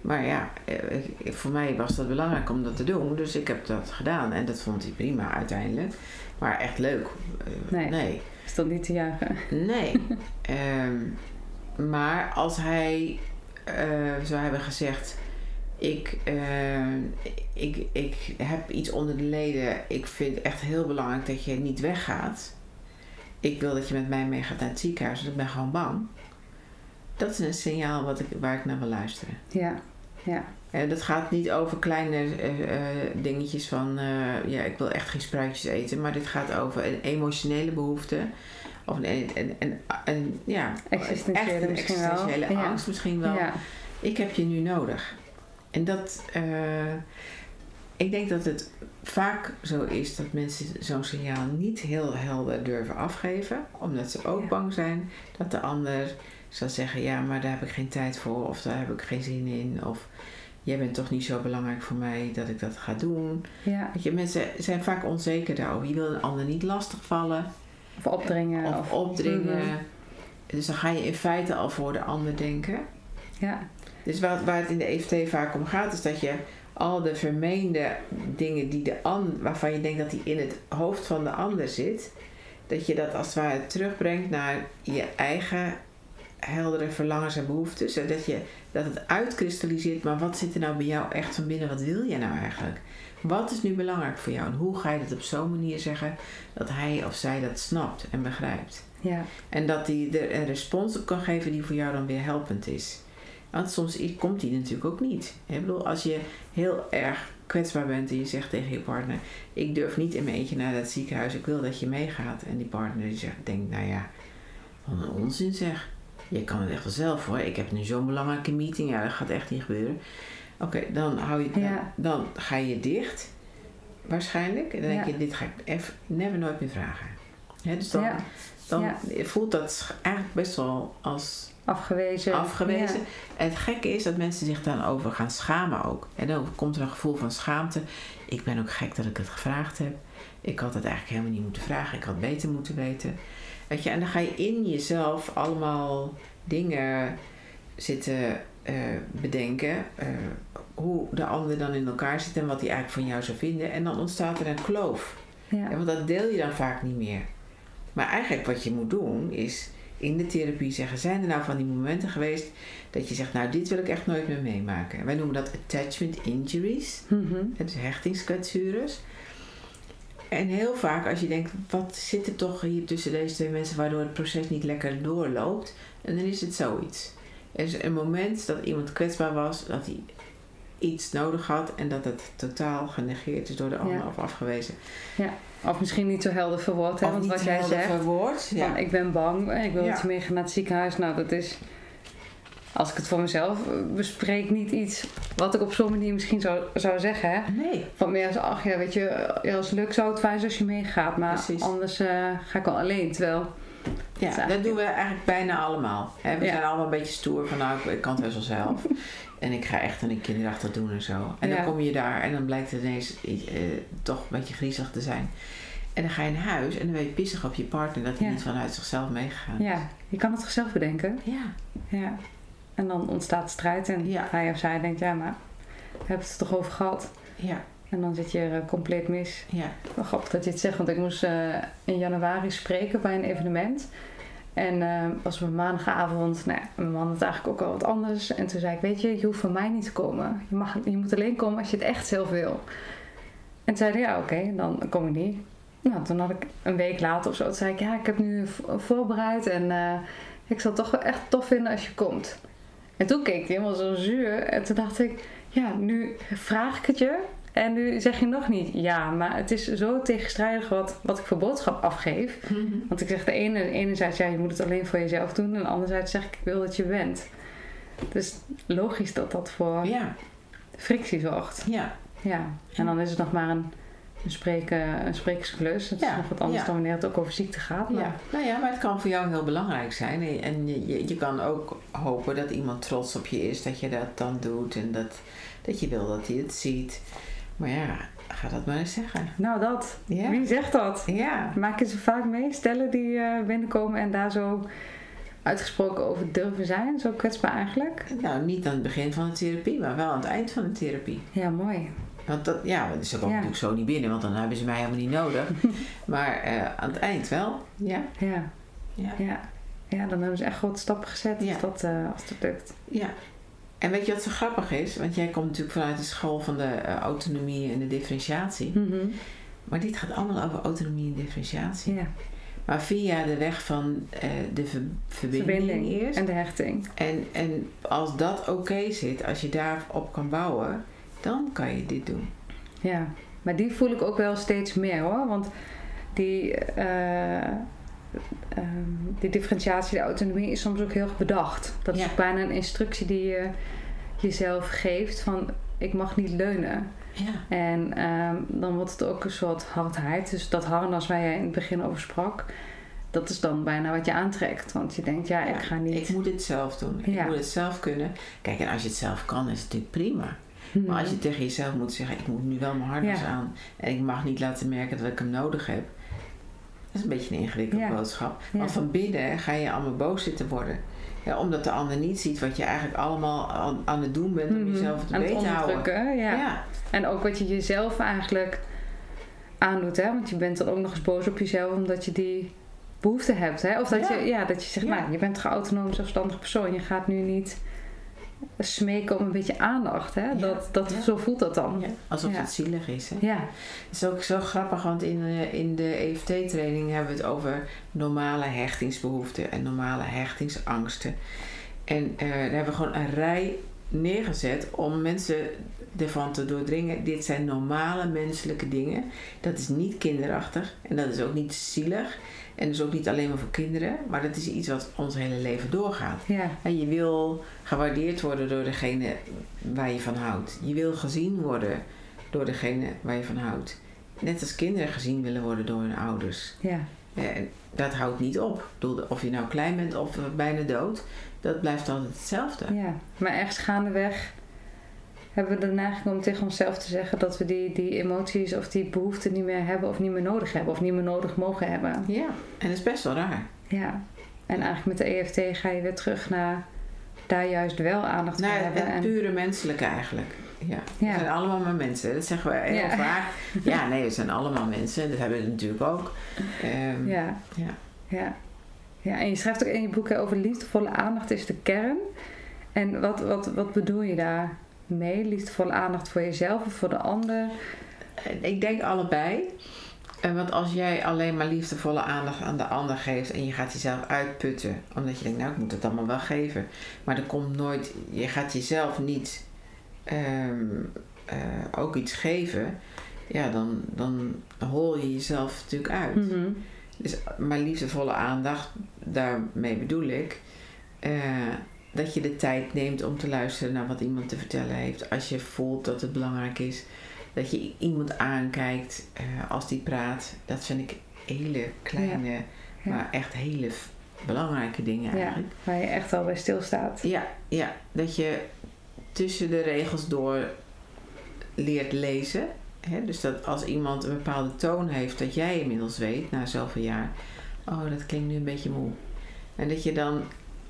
Maar ja, eh, voor mij was dat belangrijk om dat te doen, dus ik heb dat gedaan en dat vond hij prima uiteindelijk. Maar echt leuk. eh, Nee. nee. Is dat niet te juichen? Nee. [LAUGHS] Ehm, maar als hij eh, zou hebben gezegd: ik, ik, ik heb iets onder de leden. Ik vind het echt heel belangrijk dat je niet weggaat. Ik wil dat je met mij meegaat naar het ziekenhuis, want ik ben gewoon bang. Dat is een signaal wat ik, waar ik naar wil luisteren. Ja, ja. En dat gaat niet over kleine eh, eh, dingetjes van, eh, ja, ik wil echt geen spruitjes eten. Maar dit gaat over een emotionele behoefte. Of een, een, een, ja, Existentiële echt een misschien wel. existentiële Ja. angst misschien wel. Ja, Ik heb je nu nodig. En dat, eh, ik denk dat het vaak zo is dat mensen zo'n signaal niet heel helder durven afgeven. Omdat ze ook Ja. bang zijn dat de ander zal zeggen, ja, maar daar heb ik geen tijd voor. Of daar heb ik geen zin in. Of jij bent toch niet zo belangrijk voor mij dat ik dat ga doen. ja. Weet je, mensen zijn vaak onzeker daarover. Je wil een ander niet lastigvallen Of opdringen. of opdringen. Mhm. Dus dan ga je in feite al voor de ander denken. Ja. Dus wat, waar het in de EFT vaak om gaat, is dat je al de vermeende dingen die de an, waarvan je denkt dat die in het hoofd van de ander zit, dat je dat als het ware terugbrengt naar je eigen heldere verlangens en behoeftes. Zodat je dat het uitkristalliseert, maar wat zit er nou bij jou echt van binnen? Wat wil je nou eigenlijk? Wat is nu belangrijk voor jou? En hoe ga je dat op zo'n manier zeggen dat hij of zij dat snapt en begrijpt? Ja. En dat hij er een respons op kan geven die voor jou dan weer helpend is. Want soms komt die natuurlijk ook niet. Ik bedoel, als je heel erg kwetsbaar bent en je zegt tegen je partner: Ik durf niet in mijn eentje naar dat ziekenhuis, ik wil dat je meegaat. En die partner die zegt, denkt: Nou ja, wat een onzin zeg. Je kan het echt wel zelf hoor. Ik heb nu zo'n belangrijke meeting, ja, dat gaat echt niet gebeuren. Oké, dan, hou je, dan, Ja. dan ga je dicht, waarschijnlijk. En dan denk Ja. je: Dit ga ik even never nooit meer vragen. Dus dan, Ja. dan Ja. voelt dat eigenlijk best wel als Afgewezen. afgewezen. En het gekke is dat mensen zich dan over gaan schamen ook. En dan komt er een gevoel van schaamte. Ik ben ook gek dat ik het gevraagd heb. Ik had het eigenlijk helemaal niet moeten vragen. Ik had beter moeten weten. Weet je, en dan ga je in jezelf allemaal dingen zitten eh, bedenken. eh, hoe de ander dan in elkaar zit en wat hij eigenlijk van jou zou vinden. En dan ontstaat er een kloof. Ja. Want dat deel je dan vaak niet meer. Maar eigenlijk wat je moet doen is in de therapie zeggen: zijn er nou van die momenten geweest dat je zegt, nou dit wil ik echt nooit meer meemaken. En wij noemen dat attachment injuries, Mhm. hè, dus hechtingskwetsures. En heel vaak als je denkt, wat zit er toch hier tussen deze twee mensen waardoor het proces niet lekker doorloopt, en dan is het zoiets. Er is een moment dat iemand kwetsbaar was, dat hij iets nodig had en dat het totaal genegeerd is door de ander Ja. of afgewezen. Of misschien niet zo helder verwoord, hè? Of Want niet wat jij helder zegt, verwoord. Ja. van ik ben bang, ik wil Ja. dat je mee gaat naar het ziekenhuis. Nou, dat is, als ik het voor mezelf eh, bespreek, niet iets wat ik op zo'n manier misschien zou, zou zeggen. Hè? Nee. Van meer als, ach ja, weet je, ja, als het lukt zou het fijn zijn als je meegaat. Maar Precies. anders eh, ga ik wel alleen. Terwijl, Ja, dat eigenlijk- doen we eigenlijk bijna allemaal. Hè, we Ja. zijn allemaal een beetje stoer van nou, ik- kan het best wel zelf. [LAUGHS] en ik ga echt aan die kinderachtig doen en zo. En Ja. dan kom je daar en dan blijkt het ineens eh, toch een beetje griezelig te zijn. En dan ga je naar huis en dan ben je pissig op je partner dat hij Ja. niet vanuit zichzelf meegegaan is. ja, je kan het zelf bedenken. Ja. Ja. En dan ontstaat strijd en Ja. hij of zij denkt, ja, maar we hebben het er toch over gehad. Ja. En dan zit je er eh, compleet mis. Ja. Wel grappig dat je het zegt, want ik moest eh, in januari spreken bij een evenement. En eh was op een maandagavond, nou ja, mijn man had eigenlijk ook al wat anders. En toen zei ik, weet je, je hoeft van mij niet te komen. Je, mag, je moet alleen komen als je het echt zelf wil. En toen zei hij, ja oké, dan kom ik niet. Nou, toen had ik een week later of zo, toen zei ik, ja, ik heb nu vo- voorbereid. En ik zal het toch wel echt tof vinden als je komt. En toen keek hij helemaal zo zuur. En toen dacht ik, ja, nu vraag ik het je. En nu zeg je nog niet ja, maar het is zo tegenstrijdig wat, wat ik voor boodschap afgeef. Want ik zeg de ene, enerzijds, ja, je moet het alleen voor jezelf doen. En anderzijds zeg ik, ik wil dat je bent. Dus logisch dat dat voor Ja. frictie zorgt. Ja. Ja, en dan is het nog maar een, een, spreken, een sprekersklus. Het Ja, is nog wat anders ja. dan wanneer het ook over ziekte gaat. Maar Ja. Nou ja, maar het kan voor jou heel belangrijk zijn. En- je, je, je kan ook hopen dat iemand trots op je is dat je dat dan doet. En dat, dat je wil dat hij het ziet. Maar ja, ga dat maar eens zeggen. Nou, dat. Ja. Wie zegt dat? Ja. Maak je ze vaak mee, stellen die eh, binnenkomen en daar zo uitgesproken over durven zijn? Zo kwetsbaar eigenlijk? Nou, niet aan het begin van de therapie, maar wel aan het eind van de therapie. Ja, mooi. Want dat, ja, want ze komen natuurlijk zo niet binnen, want dan hebben ze mij helemaal niet nodig. [LAUGHS] maar eh, aan het eind wel. Ja. Ja, Ja. ja. Ja, dan hebben ze echt grote stappen gezet als, dat, eh, als dat lukt. ja. En weet je wat zo grappig is? Want jij komt natuurlijk vanuit de school van de eh, autonomie en de differentiatie. Mhm. Maar dit gaat allemaal over autonomie en differentiatie. Ja, Maar via de weg van de ver- verbinding, verbinding eerst. en de hechting. En, en als dat oké zit, als je daarop kan bouwen, dan kan je dit doen. Ja, maar die voel ik ook wel steeds meer hoor. Want die, eh, ehm, die differentiatie, de autonomie is soms ook heel bedacht. Dat Ja. is ook bijna een instructie die je jezelf geeft van ik mag niet leunen. Ja. En ehm, dan wordt het ook een soort hardheid. Dus dat harnas waar jij in het begin over sprak, dat is dan bijna wat je aantrekt. Want je denkt, ja, ik ga niet. Ik moet het zelf doen. Ja. Ik moet het zelf kunnen. Kijk, en als je het zelf kan, is het natuurlijk prima. Mhm. Maar als je tegen jezelf moet zeggen, ik moet nu wel mijn harnas Ja. aan. En ik mag niet laten merken dat ik hem nodig heb. Dat is een beetje een ingewikkelde Ja. boodschap. Want van binnen ga je allemaal boos zitten worden. Ja, omdat de ander niet ziet wat je eigenlijk allemaal aan, aan het doen bent om Mhm. jezelf te beter te houden. ja. Ja. En ook wat je jezelf eigenlijk aandoet, hè? Want je bent dan ook nog eens boos op jezelf omdat je die behoefte hebt, hè? Of dat Ja. je, ja, dat je zegt, nou, je bent een autonoom, zelfstandig persoon. Je gaat nu niet smeken om een beetje aandacht, hè? Dat, dat, Ja. Zo voelt dat dan. Ja, Alsof Ja. het zielig is. Hè? Ja, Het is ook zo grappig, want in, eh, in de EFT-training hebben we het over normale hechtingsbehoeften en normale hechtingsangsten. En eh, daar hebben we gewoon een rij neergezet om mensen ervan te doordringen. Dit zijn normale menselijke dingen. Dat is niet kinderachtig en dat is ook niet zielig. En is ook niet alleen maar voor kinderen, maar dat is iets wat ons hele leven doorgaat. ja, En je wil gewaardeerd worden door degene waar je van houdt. Je wil gezien worden door degene waar je van houdt. Net als kinderen gezien willen worden door hun ouders. ja, En dat houdt niet op. Of je nou klein bent of bijna dood, dat blijft altijd hetzelfde. ja. Maar ergens gaandeweg hebben we de neiging om tegen onszelf te zeggen dat we die, die emoties of die behoeften niet meer hebben of niet meer nodig hebben of niet meer nodig mogen hebben. Ja, en dat is best wel raar. Ja, en eigenlijk met de EFT ga je weer terug naar daar juist wel aandacht voor Nou, hebben. het En, pure menselijke eigenlijk. Ja. Ja. We zijn allemaal maar mensen. Dat zeggen we heel Ja. vaak. [LAUGHS] Ja, nee, we zijn allemaal mensen. Dat hebben we natuurlijk ook. Ehm, ja, ja. ja. ja, en je schrijft ook in je boek over liefdevolle aandacht is de kern. En wat, wat, wat bedoel je daar mee? Liefdevolle aandacht voor jezelf of voor de ander? Ik denk allebei. Want als jij alleen maar liefdevolle aandacht aan de ander geeft en je gaat jezelf uitputten, omdat je denkt, nou ik moet het allemaal wel geven, maar er komt nooit, je gaat jezelf niet ehm, eh, ook iets geven, ja, dan, dan hol je jezelf natuurlijk uit. Mhm. Dus, maar liefdevolle aandacht, daarmee bedoel ik eh, dat je de tijd neemt om te luisteren naar wat iemand te vertellen heeft. Als je voelt dat het belangrijk is, dat je iemand aankijkt eh, als die praat. Dat vind ik hele kleine, Ja. maar echt hele belangrijke dingen Ja, eigenlijk. waar je echt al bij stilstaat. Ja, ja, dat je tussen de regels door leert lezen. Hè? Dus dat als iemand een bepaalde toon heeft, dat jij inmiddels weet, na zoveel jaar, oh, dat klinkt nu een beetje moe. En dat je dan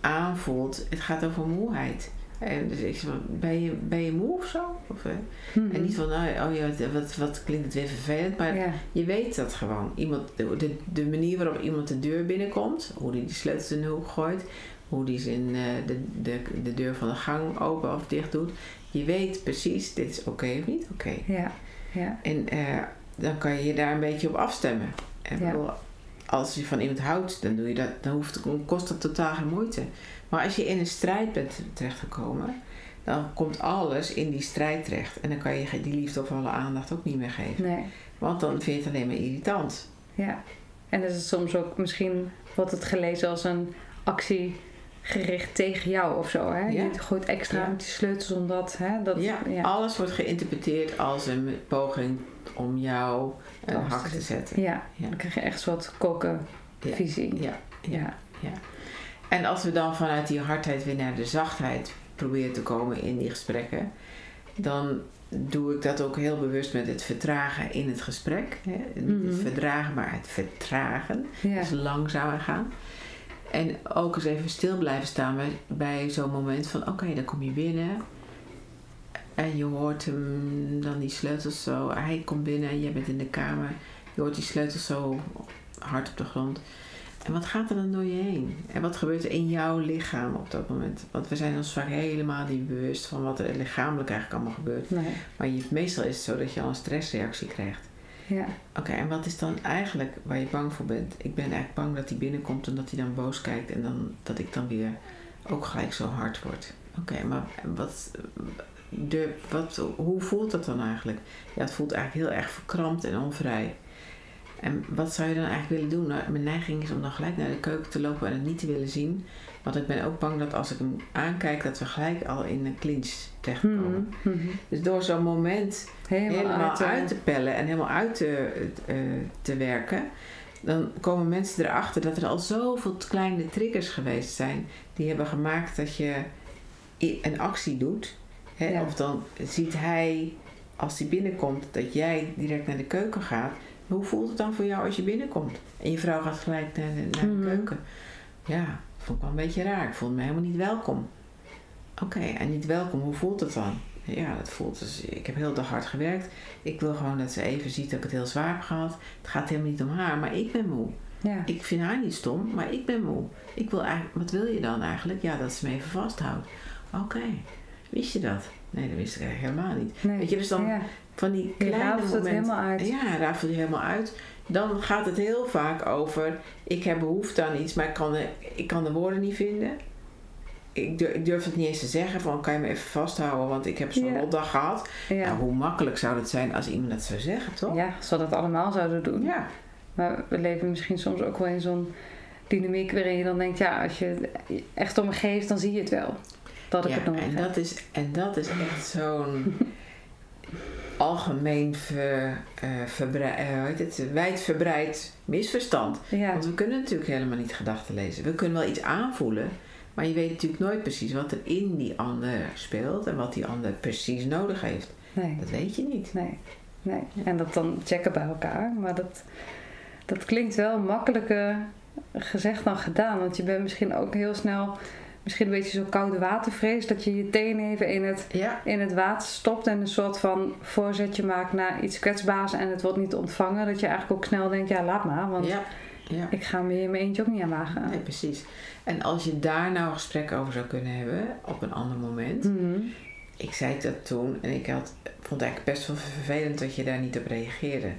aanvoelt, het gaat over moeheid. En dus ik zeg, van, ben je, ben je moe of zo? Of, eh, Mhm. En niet van, nou, oh ja, wat, wat, klinkt het weer vervelend. Maar ja, je weet dat gewoon. Iemand, de, de, manier waarop iemand de deur binnenkomt, hoe die de sleutels in de hoek gooit, hoe die zijn, eh, de, de, de deur van de gang open of dicht doet. Je weet precies, dit is oké of niet oké. ja, ja, En eh, dan kan je je daar een beetje op afstemmen. En Ja. Als je van iemand houdt, dan, doe je dat, dan hoeft, dan kost dat totaal geen moeite. Maar als je in een strijd bent terechtgekomen, dan komt alles in die strijd terecht. En dan kan je die liefdevolle aandacht ook niet meer geven. nee, Want dan vind je het alleen maar irritant. ja. En is het soms ook misschien, wordt het gelezen als een actie gericht tegen jou of zo, hè? Ja. Je gooit extra Ja. met die sleutels omdat, hè? Dat, ja, ja. alles wordt geïnterpreteerd als een poging om jou een te hak te zetten. Ja, Ja. dan krijg je echt een soort koken Ja. visie. Ja, ja. Ja. En als we dan vanuit die hardheid weer naar de zachtheid proberen te komen in die gesprekken, dan doe ik dat ook heel bewust met het vertragen in het gesprek. Hè? Niet Mhm. het verdragen, maar het vertragen. Ja. Dus langzamer gaan. En ook eens even stil blijven staan bij, bij zo'n moment van oké, dan kom je binnen. En je hoort hem dan die sleutels zo. Hij komt binnen en jij bent in de kamer. Je hoort die sleutels zo hard op de grond. En wat gaat er dan door je heen? En wat gebeurt er in jouw lichaam op dat moment? Want we zijn ons vaak helemaal niet bewust van wat er lichamelijk eigenlijk allemaal gebeurt. Nee. Maar je, meestal is het zo dat je al een stressreactie krijgt. Ja. Oké, en wat is dan eigenlijk waar je bang voor bent? Ik ben eigenlijk bang dat hij binnenkomt en dat hij dan boos kijkt en dan, dat ik dan weer ook gelijk zo hard word. Oké, maar wat, de, wat, hoe voelt dat dan eigenlijk? Ja, het voelt eigenlijk heel erg verkrampt en onvrij. En wat zou je dan eigenlijk willen doen? Nou, mijn neiging is om dan gelijk naar de keuken te lopen en het niet te willen zien. Want ik ben ook bang dat als ik hem aankijk, dat we gelijk al in een clinch terechtkomen. Mhm. Mhm. Dus door zo'n moment Helemaal, helemaal uit, uit te pellen en helemaal uit te, eh, te werken, dan komen mensen erachter dat er al zoveel kleine triggers geweest zijn die hebben gemaakt dat je een actie doet. Hè? Ja. Of dan ziet hij, als hij binnenkomt, dat jij direct naar de keuken gaat, Hoe voelt het dan voor jou als je binnenkomt? En je vrouw gaat gelijk naar de, naar de Mhm. keuken. Ja, vond ik wel een beetje raar. Ik voelde me helemaal niet welkom. Oké, en niet welkom, hoe voelt het dan? Ja, dat voelt dus, ik heb heel de dag hard gewerkt. Ik wil gewoon dat ze even ziet dat ik het heel zwaar heb gehad. Het gaat helemaal niet om haar, maar ik ben moe. Ja. Ik vind haar niet stom, maar ik ben moe. Ik wil eigenlijk, wat wil je dan eigenlijk? Ja, dat ze me even vasthoudt. Oké, wist je dat? Nee, dat wist ik eigenlijk helemaal niet. Nee. Weet je, dus dan ja. van die Je kleine het momenten. helemaal uit. Ja, rafel je helemaal uit. Dan gaat het heel vaak over, ik heb behoefte aan iets, maar ik kan de, ik kan de woorden niet vinden. Ik durf, ik durf het niet eens te zeggen van, kan je me even vasthouden, want ik heb zo'n Ja. rotdag gehad. Ja. Nou, hoe makkelijk zou het zijn als iemand dat zou zeggen, toch? ja, als we dat allemaal zouden doen. Ja. Maar we leven misschien soms ook wel in zo'n dynamiek waarin je dan denkt, ja, als je het echt om me geeft, dan zie je het wel. Dat ik Ja, het nodig en heb. dat, is, en dat is echt [LAUGHS] zo'n algemeen ver, eh, verbrei- eh, het, wijdverbreid misverstand. Ja, Want we kunnen natuurlijk helemaal niet gedachten lezen. We kunnen wel iets aanvoelen, maar je weet natuurlijk nooit precies wat er in die ander speelt en wat die ander precies nodig heeft. nee, Dat weet je niet. nee, nee. En dat dan checken bij elkaar. Maar dat, dat klinkt wel makkelijker gezegd dan gedaan. Want je bent misschien ook heel snel, misschien een beetje zo koude watervrees, dat je je teen even in het Ja, in het water stopt en een soort van voorzetje maakt naar iets kwetsbaars en het wordt niet ontvangen. Dat je eigenlijk ook snel denkt, ja laat maar, want ja, ja. ik ga me hier in mijn eentje ook niet aan wagen. Nee, precies. En als je daar nou een gesprek over zou kunnen hebben op een ander moment. Mhm. Ik zei dat toen en ik had, vond het eigenlijk best wel vervelend dat je daar niet op reageerde.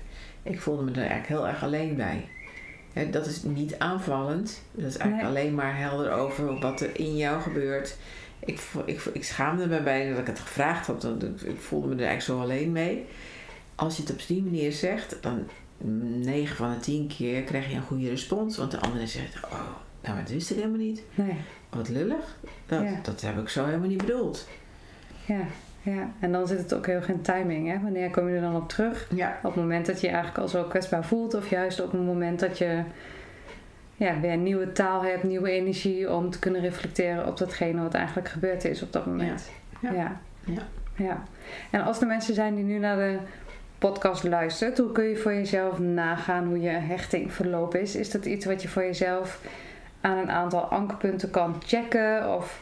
Ik voelde me er eigenlijk heel erg alleen bij. Hè, dat is niet aanvallend. Dat is eigenlijk Nee. alleen maar helder over wat er in jou gebeurt. Ik, ik, ik schaamde me bij dat ik het gevraagd had. want Ik voelde me er eigenlijk zo alleen mee. Als je het op die manier zegt, dan 9 van de 10 keer krijg je een goede respons. Want de andere zegt, oh, nou, dat wist ik helemaal niet. Nee, Wat lullig. Dat, Ja. dat heb ik zo helemaal niet bedoeld. ja, ja. En dan zit het ook heel geen timing, hè. Wanneer kom je er dan op terug? Ja, Op het moment dat je je eigenlijk al zo kwetsbaar voelt of juist op het moment dat je ja, weer een nieuwe taal hebt, nieuwe energie om te kunnen reflecteren op datgene wat eigenlijk gebeurd is op dat moment. Ja. ja. Ja. Ja. En als er mensen zijn die nu naar de podcast luistert, hoe kun je voor jezelf nagaan hoe je hechting verlopen is? Is dat iets wat je voor jezelf aan een aantal ankerpunten kan checken? Of,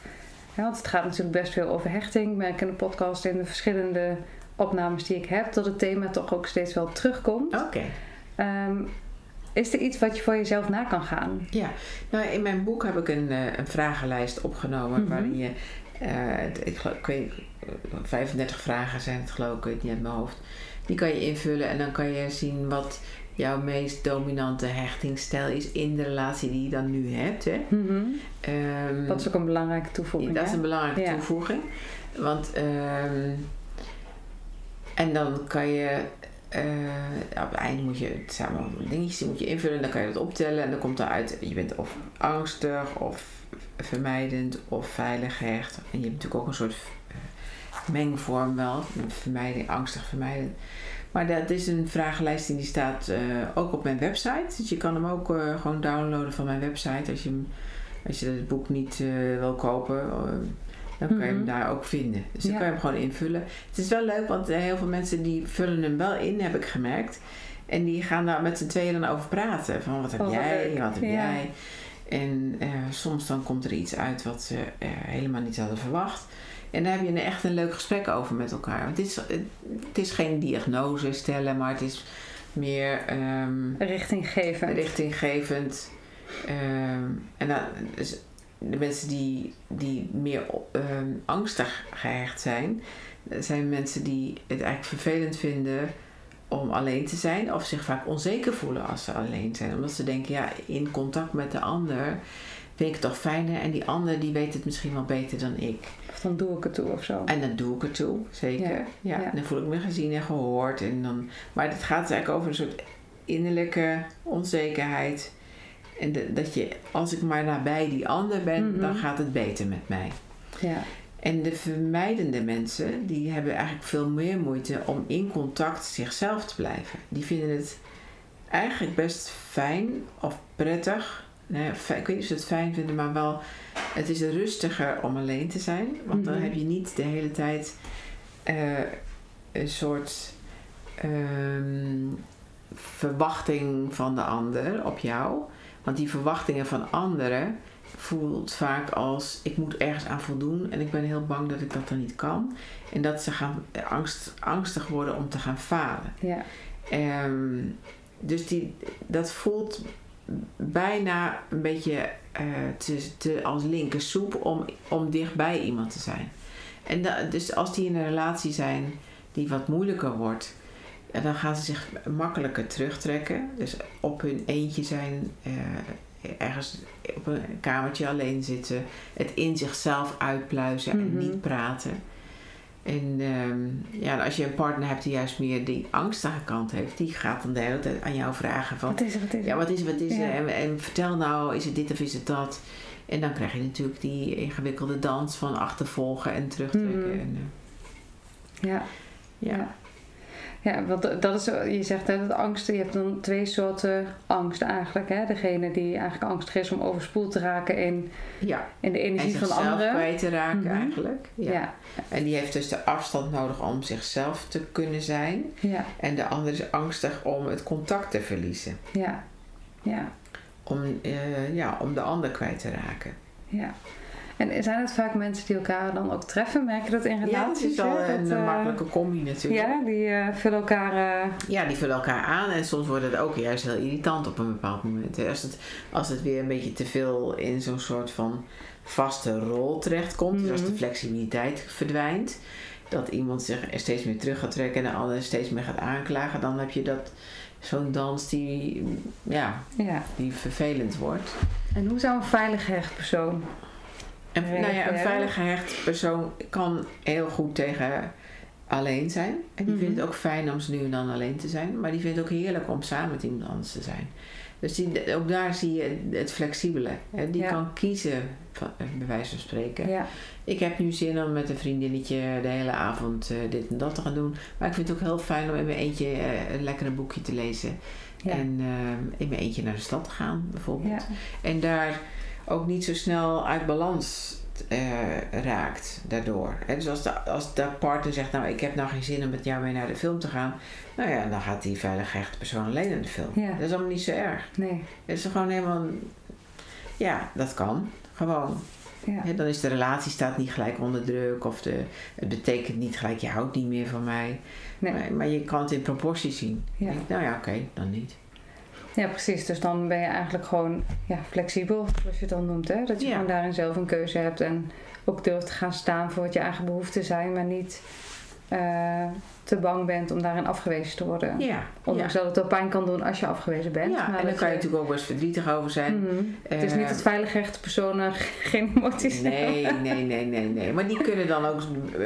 ja, want het gaat natuurlijk best veel over hechting. Ik merk in de podcast in de verschillende opnames die ik heb, dat het thema toch ook steeds wel terugkomt. Oké. Ehm, is er iets wat je voor jezelf na kan gaan? Ja, nou in mijn boek heb ik een, eh, een vragenlijst opgenomen Mhm. waarin je, eh, ik, geloof- ik weet, eh, 35 vragen zijn het geloof ik, ik weet niet uit mijn hoofd. Die kan je invullen en dan kan je zien wat jouw meest dominante hechtingsstijl is in de relatie die je dan nu hebt. Hè? Ehm, Dat is ook een belangrijke toevoeging. dat is een belangrijke Ja. toevoeging. Want, ehm, en dan kan je, eh, op het einde moet je samen dingetjes die moet je invullen. Dan kan je dat optellen en dan komt eruit, je bent of angstig of vermijdend of veilig gehecht. En je hebt natuurlijk ook een soort eh, mengvorm wel, vermijding, angstig, vermijdend. Maar dat is een vragenlijst die staat eh, ook op mijn website. Dus je kan hem ook eh, gewoon downloaden van mijn website als je, hem, als je het boek niet eh, wil kopen. dan kan je hem Mhm. daar ook vinden. Dus dan Ja. kan je hem gewoon invullen. Het is wel leuk, want heel veel mensen die vullen hem wel in, heb ik gemerkt. En die gaan daar met z'n tweeën dan over praten. Van wat heb Oh, wat jij, leuk. wat heb Ja. jij. En soms dan komt er iets uit wat ze helemaal niet hadden verwacht. En daar heb je een, echt een leuk gesprek over met elkaar. Want het is, het is geen diagnose stellen, maar het is meer ehm, Richtinggevend. richtinggevend. Ehm, en dan, dus de mensen die, die meer ehm, angstig gehecht zijn, zijn mensen die het eigenlijk vervelend vinden om alleen te zijn of zich vaak onzeker voelen als ze alleen zijn. Omdat ze denken, ja, in contact met de ander vind ik het toch fijner en die ander die weet het misschien wel beter dan ik. Dan doe ik het toe of zo. En dan doe ik het toe, zeker. Ja, Ja, ja. Dan voel ik me gezien en gehoord. En dan, maar het gaat eigenlijk over een soort innerlijke onzekerheid. En de- dat je, als ik maar nabij die ander ben, Mhm. dan gaat het beter met mij. Ja. En de vermijdende mensen, die hebben eigenlijk veel meer moeite om in contact zichzelf te blijven. Die vinden het eigenlijk best fijn of prettig. Fi- ik weet niet of ze het fijn vinden, maar wel, het is rustiger om alleen te zijn. Want dan Mhm. heb je niet de hele tijd eh, een soort ehm, verwachting van de ander op jou. Want die verwachtingen van anderen voelt vaak als ik moet ergens aan voldoen en ik ben heel bang dat ik dat dan niet kan. En dat ze gaan angst, angstig worden om te gaan falen. Ja. Ehm, dus die, dat voelt bijna een beetje eh, te, te, als linker soep om, om dichtbij iemand te zijn. En da, dus als die in een relatie zijn die wat moeilijker wordt, dan gaan ze zich makkelijker terugtrekken. Dus op hun eentje zijn, eh, ergens op een kamertje alleen zitten, het in zichzelf uitpluizen en Mhm. niet praten. En ehm, ja, als je een partner hebt die juist meer die angstige kant heeft, die gaat dan de hele tijd aan jou vragen van... Wat is er, wat is er? Ja, wat is het, wat is Ja. En, en vertel nou, is het dit of is het dat? En dan krijg je natuurlijk die ingewikkelde dans van achtervolgen en terugtrekken. Mhm. En, eh, Ja. ja. Ja. Ja, want dat is, je zegt hè, dat angsten, je hebt dan twee soorten angst eigenlijk. Hè? Degene die eigenlijk angstig is om overspoeld te raken in, ja. in de En energie van anderen. kwijt te raken Mhm. eigenlijk. Ja. Ja, En die heeft dus de afstand nodig om zichzelf te kunnen zijn. ja, En de ander is angstig om het contact te verliezen. ja, ja, Om, eh, ja, om de ander kwijt te raken. ja. En zijn het vaak mensen die elkaar dan ook treffen? Merk je dat in Ja, dat relaties? is wel hè? een Dat, eh, makkelijke combi natuurlijk. Ja, die eh, vullen elkaar... eh, Ja, die vullen elkaar aan en soms wordt het ook juist heel irritant op een bepaald moment. Als het, als het weer een beetje te veel in zo'n soort van vaste rol terechtkomt, dus als de Mhm. flexibiliteit verdwijnt, dat iemand zich er steeds meer terug gaat trekken en de ander steeds meer gaat aanklagen, dan heb je dat zo'n dans die, ja, ja. die vervelend wordt. En hoe zou een veilig gehecht persoon... En, nou ja, een veilig gehecht persoon kan heel goed tegen alleen zijn. En die Mhm. vindt het ook fijn om ze nu en dan alleen te zijn. Maar die vindt het ook heerlijk om samen met iemand anders te zijn. Dus die, ook daar zie je het flexibele. Hè? Die Ja. kan kiezen, van, eh, bij wijze van spreken. Ja, Ik heb nu zin om met een vriendinnetje de hele avond eh, dit en dat te gaan doen. Maar ik vind het ook heel fijn om in mijn eentje eh, een lekkere boekje te lezen. ja, En eh, in mijn eentje naar de stad te gaan, bijvoorbeeld. En daar ook niet zo snel uit balans eh, raakt daardoor. Hè, dus als de, als de partner zegt, nou ik heb nou geen zin om met jou mee naar de film te gaan. Nou ja, dan gaat die veilig gehechte persoon alleen naar de film. Ja. Dat is allemaal niet zo erg. nee, Het is gewoon helemaal, ja, dat kan. Gewoon. ja, dan is de relatie staat niet gelijk onder druk. Of de, het betekent niet gelijk, je houdt niet meer van mij. nee. Maar, maar je kan het in proportie zien. Ja. Nou ja, oké, dan niet. Ja, precies. Dus dan ben je eigenlijk gewoon ja, flexibel, zoals je het dan noemt. Hè? Dat je Ja. gewoon daarin zelf een keuze hebt en ook durft te gaan staan voor wat je eigen behoeften zijn, maar niet eh, te bang bent om daarin afgewezen te worden. Ja, Ondanks ja. dat het wel pijn kan doen als je afgewezen bent. ja. maar en dan dat kan je natuurlijk ook best verdrietig over zijn. Mhm. Het is niet Eh, het veilig rechte personen [LAUGHS] geen emoties Nee, hebben. nee, nee, nee, nee. Maar die kunnen dan ook eh,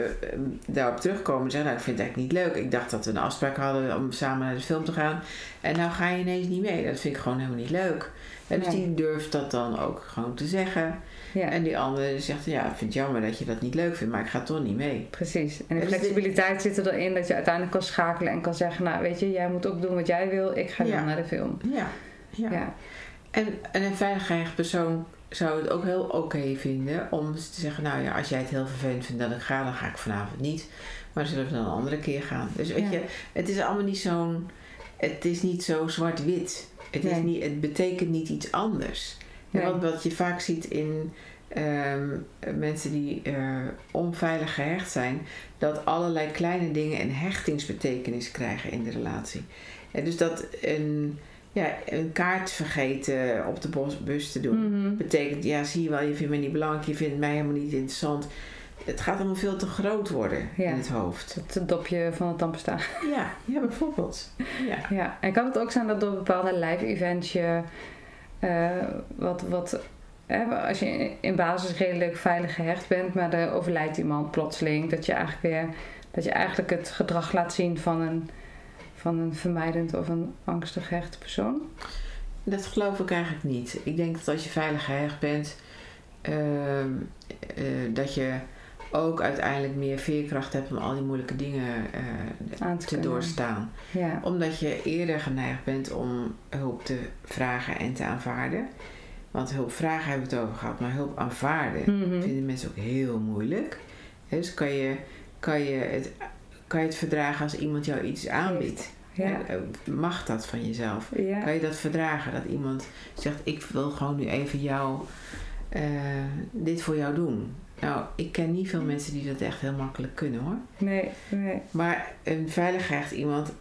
daarop terugkomen en zeggen, nou, ik vind het eigenlijk niet leuk. Ik dacht dat we een afspraak hadden om samen naar de film te gaan. En nou ga je ineens niet mee. Dat vind ik gewoon helemaal niet leuk. En dus die durft dat dan ook gewoon te zeggen. Ja, En die andere zegt, ja, ik vind het jammer dat je dat niet leuk vindt, maar ik ga toch niet mee. precies. En de Dus dit- flexibiliteit zit erin dat je uiteindelijk kan schakelen en kan zeggen, nou weet je, jij moet ook doen wat jij wil, ik ga Ja. dan naar de film. Ja, ja. Ja, En, en een veiligheid persoon zou het ook heel oké vinden om te zeggen, nou ja, als jij het heel vervelend vindt dat ik ga, dan ga ik vanavond niet. Maar zullen we dan een andere keer gaan. Dus weet je, het is allemaal niet zo'n, het is niet zo zwart-wit. Het, is niet, het betekent niet iets anders. Nee. wat, wat je vaak ziet in ehm, mensen die eh, onveilig gehecht zijn, dat allerlei kleine dingen een hechtingsbetekenis krijgen in de relatie. En dus dat een, ja, een kaart vergeten op de bus te doen, Mhm. betekent, ja, zie je wel, je vindt mij niet belangrijk, je vindt mij helemaal niet interessant. Het gaat allemaal veel te groot worden Ja. in het hoofd. het dopje van het tandpasta. Ja, ja bijvoorbeeld. Ja. Ja, en kan het ook zijn dat door bepaalde live events je eh, wat, wat hè, als je in basis redelijk veilig gehecht bent, maar er overlijdt iemand plotseling, dat je eigenlijk weer dat je eigenlijk het gedrag laat zien van een, van een vermijdend of een angstig gehechte persoon. Dat geloof ik eigenlijk niet. Ik denk dat als je veilig gehecht bent, ehm, eh, dat je ook uiteindelijk meer veerkracht hebt om al die moeilijke dingen eh, Aan te doorstaan. Ja, Omdat je eerder geneigd bent om hulp te vragen en te aanvaarden. Want hulp vragen hebben we het over gehad, maar hulp aanvaarden Mhm. vinden mensen ook heel moeilijk. Dus kan je, kan je, het, kan je het verdragen als iemand jou iets aanbiedt. Ja. Eh, Mag dat van jezelf? Ja. Kan je dat verdragen? Dat iemand zegt, ik wil gewoon nu even jou, eh, dit voor jou doen. Nou, ik ken niet veel mensen die dat echt heel makkelijk kunnen hoor. Nee, nee. Maar een veiligheid iemand,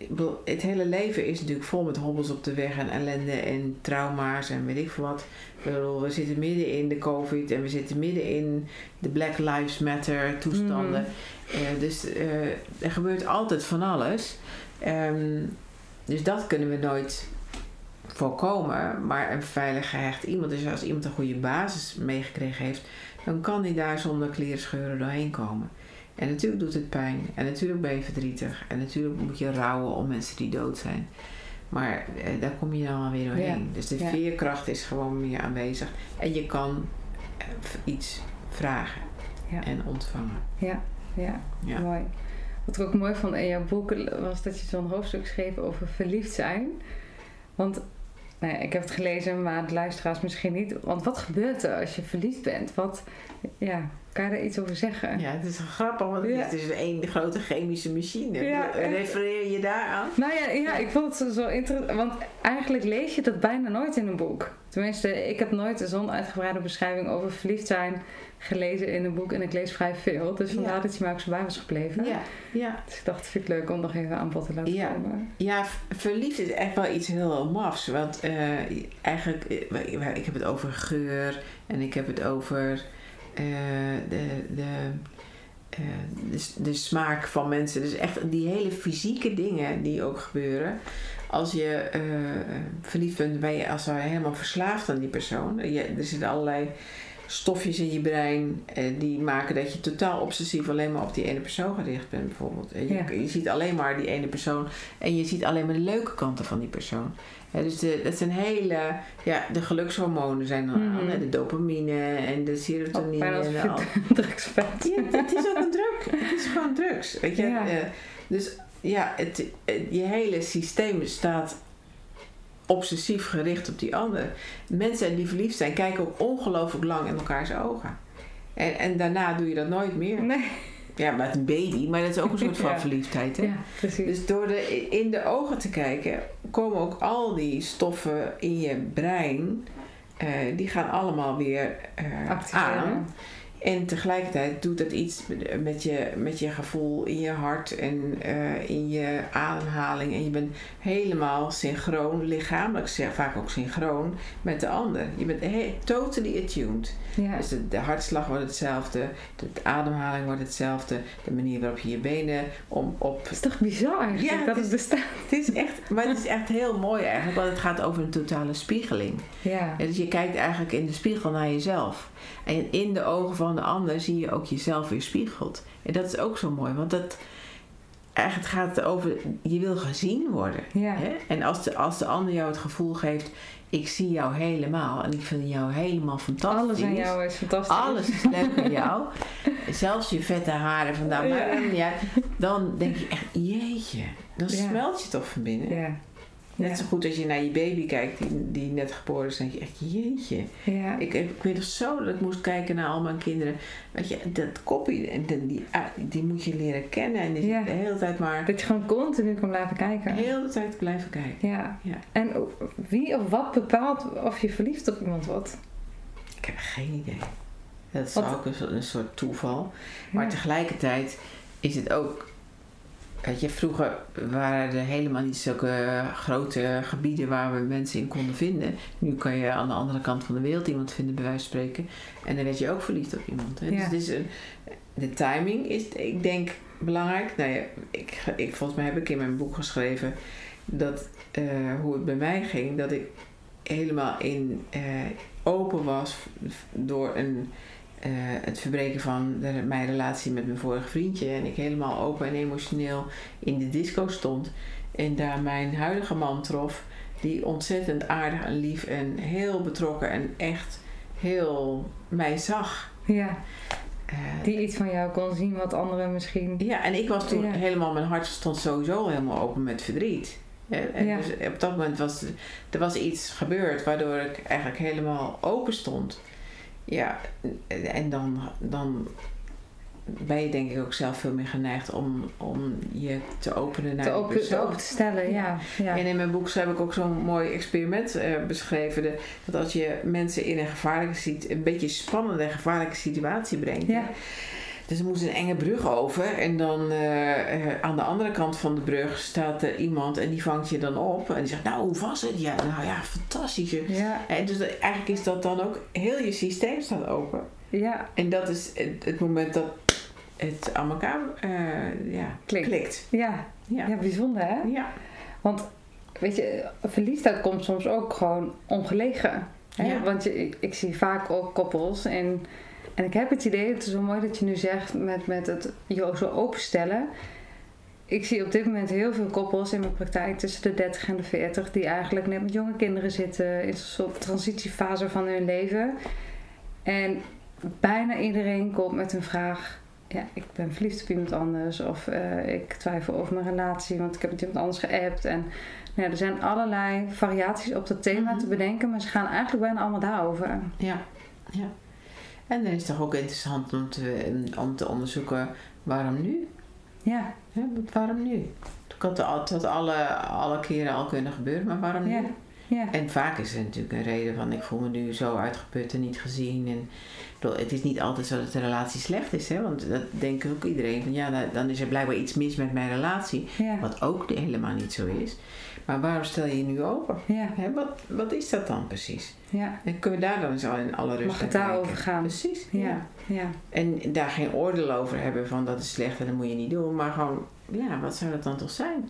het hele leven is natuurlijk vol met hobbels op de weg en ellende en trauma's en weet ik veel wat. We zitten midden in de COVID en we zitten midden in de Black Lives Matter toestanden. Eh, dus eh, er gebeurt altijd van alles. Ehm, dus dat kunnen we nooit voorkomen. Maar een veilig gehecht iemand, dus als iemand een goede basis meegekregen heeft, dan kan hij daar zonder kleren scheuren doorheen komen. En natuurlijk doet het pijn. En natuurlijk ben je verdrietig. En natuurlijk moet je rouwen om mensen die dood zijn. Maar eh, daar kom je dan alweer doorheen. Ja, Dus de ja. veerkracht is gewoon meer aanwezig. En je kan eh, iets vragen Ja. en ontvangen. Ja, ja, Ja. mooi. Wat ik ook mooi vond in jouw boek was dat je zo'n hoofdstuk schreef over verliefd zijn. Want nou ja, ik heb het gelezen, maar de luisteraars misschien niet. Want wat gebeurt er als je verliefd bent? Wat, ja, kan je daar iets over zeggen? Ja, het is grappig, want Ja. het is één grote chemische machine. Ja. Refereer je daar aan? Nou ja, ja, ik vond het zo- zo interessant. Want eigenlijk lees je dat bijna nooit in een boek. Tenminste, ik heb nooit zo'n uitgebreide beschrijving over verliefd zijn gelezen in een boek. En ik lees vrij veel. Dus vandaar Ja. dat je mij ook zo bij was gebleven. Ja, ja. Dus ik dacht, het vind ik leuk om nog even aan bod te laten Ja. komen. ja, verliefd is echt wel iets heel mafs. Want eh, eigenlijk, eh, ik heb het over geur en ik heb het over eh, de, de, de, smaak van mensen. Dus echt die hele fysieke dingen die ook gebeuren. Als je verliefd bent, ben je als helemaal verslaafd aan die persoon. Je, er zitten allerlei stofjes in je brein eh, die maken dat je totaal obsessief alleen maar op die ene persoon gericht bent bijvoorbeeld. En je, Ja. je ziet alleen maar die ene persoon en je ziet alleen maar de leuke kanten van die persoon. Dus de, dat zijn hele, ja, de gelukshormonen zijn dan Mhm. aan, de dopamine en de serotonine. en al- [LAUGHS] drugsvet. ja, het is ook een drug. Het is gewoon drugs. Weet je? Ja. Eh, dus ja, het, het- je hele systeem staat obsessief gericht op die ander. Mensen die verliefd zijn, kijken ook ongelooflijk lang in elkaars ogen. En, en daarna doe je dat nooit meer. Nee. Ja, met een baby, maar dat is ook een soort [LAUGHS] van Ja. verliefdheid. Hè? Ja, precies. Dus door de, in de ogen te kijken, komen ook al die stoffen in je brein, eh, die gaan allemaal weer eh, aan. En tegelijkertijd doet dat iets met je, met je gevoel in je hart en eh, in je ademhaling. En je bent helemaal synchroon, lichamelijk vaak ook synchroon met de ander. Je bent totally attuned. Ja. Dus de, de hartslag wordt hetzelfde, de, de ademhaling wordt hetzelfde, de manier waarop je je benen om, op... Het is toch bizar eigenlijk Ja, dat het het bestaat. Het is echt, maar het is echt heel mooi eigenlijk, want het gaat over een totale spiegeling. Ja. Ja, dus je kijkt eigenlijk in de spiegel naar jezelf. En in de ogen van de ander zie je ook jezelf weer spiegeld. En dat is ook zo mooi, want dat, eigenlijk gaat het over, je wil gezien worden. Ja. Hè? En als de, als de ander jou het gevoel geeft, ik zie jou helemaal en ik vind jou helemaal fantastisch. Alles aan jou is fantastisch. Alles is leuk aan [LAUGHS] jou. Zelfs je vette haren vandaan. Ja. dan, ja, dan denk je echt, jeetje. Dan Ja. smelt je toch van binnen. Ja. Net Ja. zo goed als je naar je baby kijkt die, die net geboren is. Dan denk je echt, jeetje. Ja. Ik, ik weet nog zo dat ik moest kijken naar al mijn kinderen. Weet je, dat koppie, die, die, ah, die moet je leren kennen. En die Ja. de hele tijd maar, Dat je gewoon continu kan blijven kijken. de hele tijd blijven kijken. Ja. Ja. En wie of wat bepaalt of je verliefd op iemand wordt? Ik heb geen idee. Dat is Wat- ook een, een soort toeval. Maar tegelijkertijd is het ook. Weet je, vroeger waren er helemaal niet zulke grote gebieden waar we mensen in konden vinden. Nu kan je aan de andere kant van de wereld iemand vinden, bij wijze van spreken. En dan werd je ook verliefd op iemand. Hè? Ja. Dus het is een, de timing is, ik denk, belangrijk. Nou ja, ik, ik, volgens mij heb ik in mijn boek geschreven dat eh, hoe het bij mij ging, dat ik helemaal in eh, open was door een, eh, het verbreken van de, mijn relatie met mijn vorige vriendje. En ik helemaal open en emotioneel in de disco stond. En daar mijn huidige man trof, die ontzettend aardig en lief en heel betrokken en echt heel mij zag. Ja. Eh, Die iets van jou kon zien wat anderen misschien... ja, en ik was toen Ja. helemaal, mijn hart stond sowieso helemaal open met verdriet. En Ja. dus op dat moment was er was iets gebeurd waardoor ik eigenlijk helemaal open stond. Ja, en dan, dan ben je denk ik ook zelf veel meer geneigd om, om je te openen naar te open, te open te stellen, ja. ja. En in mijn boek heb ik ook zo'n mooi experiment eh, beschreven. de- dat als je mensen in een gevaarlijke een beetje spannende gevaarlijke situatie brengt. Ja. Dus er moet een enge brug over. En dan eh, eh, aan de andere kant van de brug staat er iemand en die vangt je dan op. En die zegt, nou hoe was het? Ja, nou ja, fantastisch. Ja, En dus dat- eigenlijk is dat dan ook, heel je systeem staat open. ja, En dat is het, het moment dat het aan elkaar eh, ja, Klikt. klikt. ja. Ja. ja, bijzonder hè? Ja. Want weet je, verliefdheid komt soms ook gewoon ongelegen. Hè? Ja. Want je, ik, ik zie vaak ook koppels en, en ik heb het idee, het is zo mooi dat je nu zegt met, met het je zo openstellen. Ik zie op dit moment heel veel koppels in mijn praktijk tussen de 30 en de 40 die eigenlijk net met jonge kinderen zitten in een soort transitiefase van hun leven. En bijna iedereen komt met een vraag. Ja, ik ben verliefd op iemand anders. Of eh, ik twijfel over mijn relatie, want ik heb met iemand anders geappt. En nou er zijn allerlei variaties op dat thema Mhm. te bedenken, maar ze gaan eigenlijk bijna allemaal daarover. Ja, ja. En dan is het toch ook interessant om te, om te onderzoeken waarom nu? Ja, waarom nu? Het had, het had alle, alle keren al kunnen gebeuren, maar waarom Ja. nu? ja, En vaak is er natuurlijk een reden van ik voel me nu zo uitgeput en niet gezien. En, bedoel, het is niet altijd zo dat de relatie slecht is, hè? want dat denkt ook iedereen. Van, ja, dan- dan is er blijkbaar iets mis met mijn relatie, ja, wat ook helemaal niet zo is. Maar waarom stel je je nu open? ja, wat, wat is dat dan precies? ja. En kunnen we daar dan eens al in alle rust Mag het daarover gaan? Precies. Ja, ja, En daar geen oordeel over hebben van dat is slecht en dat moet je niet doen. Maar gewoon, ja, wat zou dat dan toch zijn?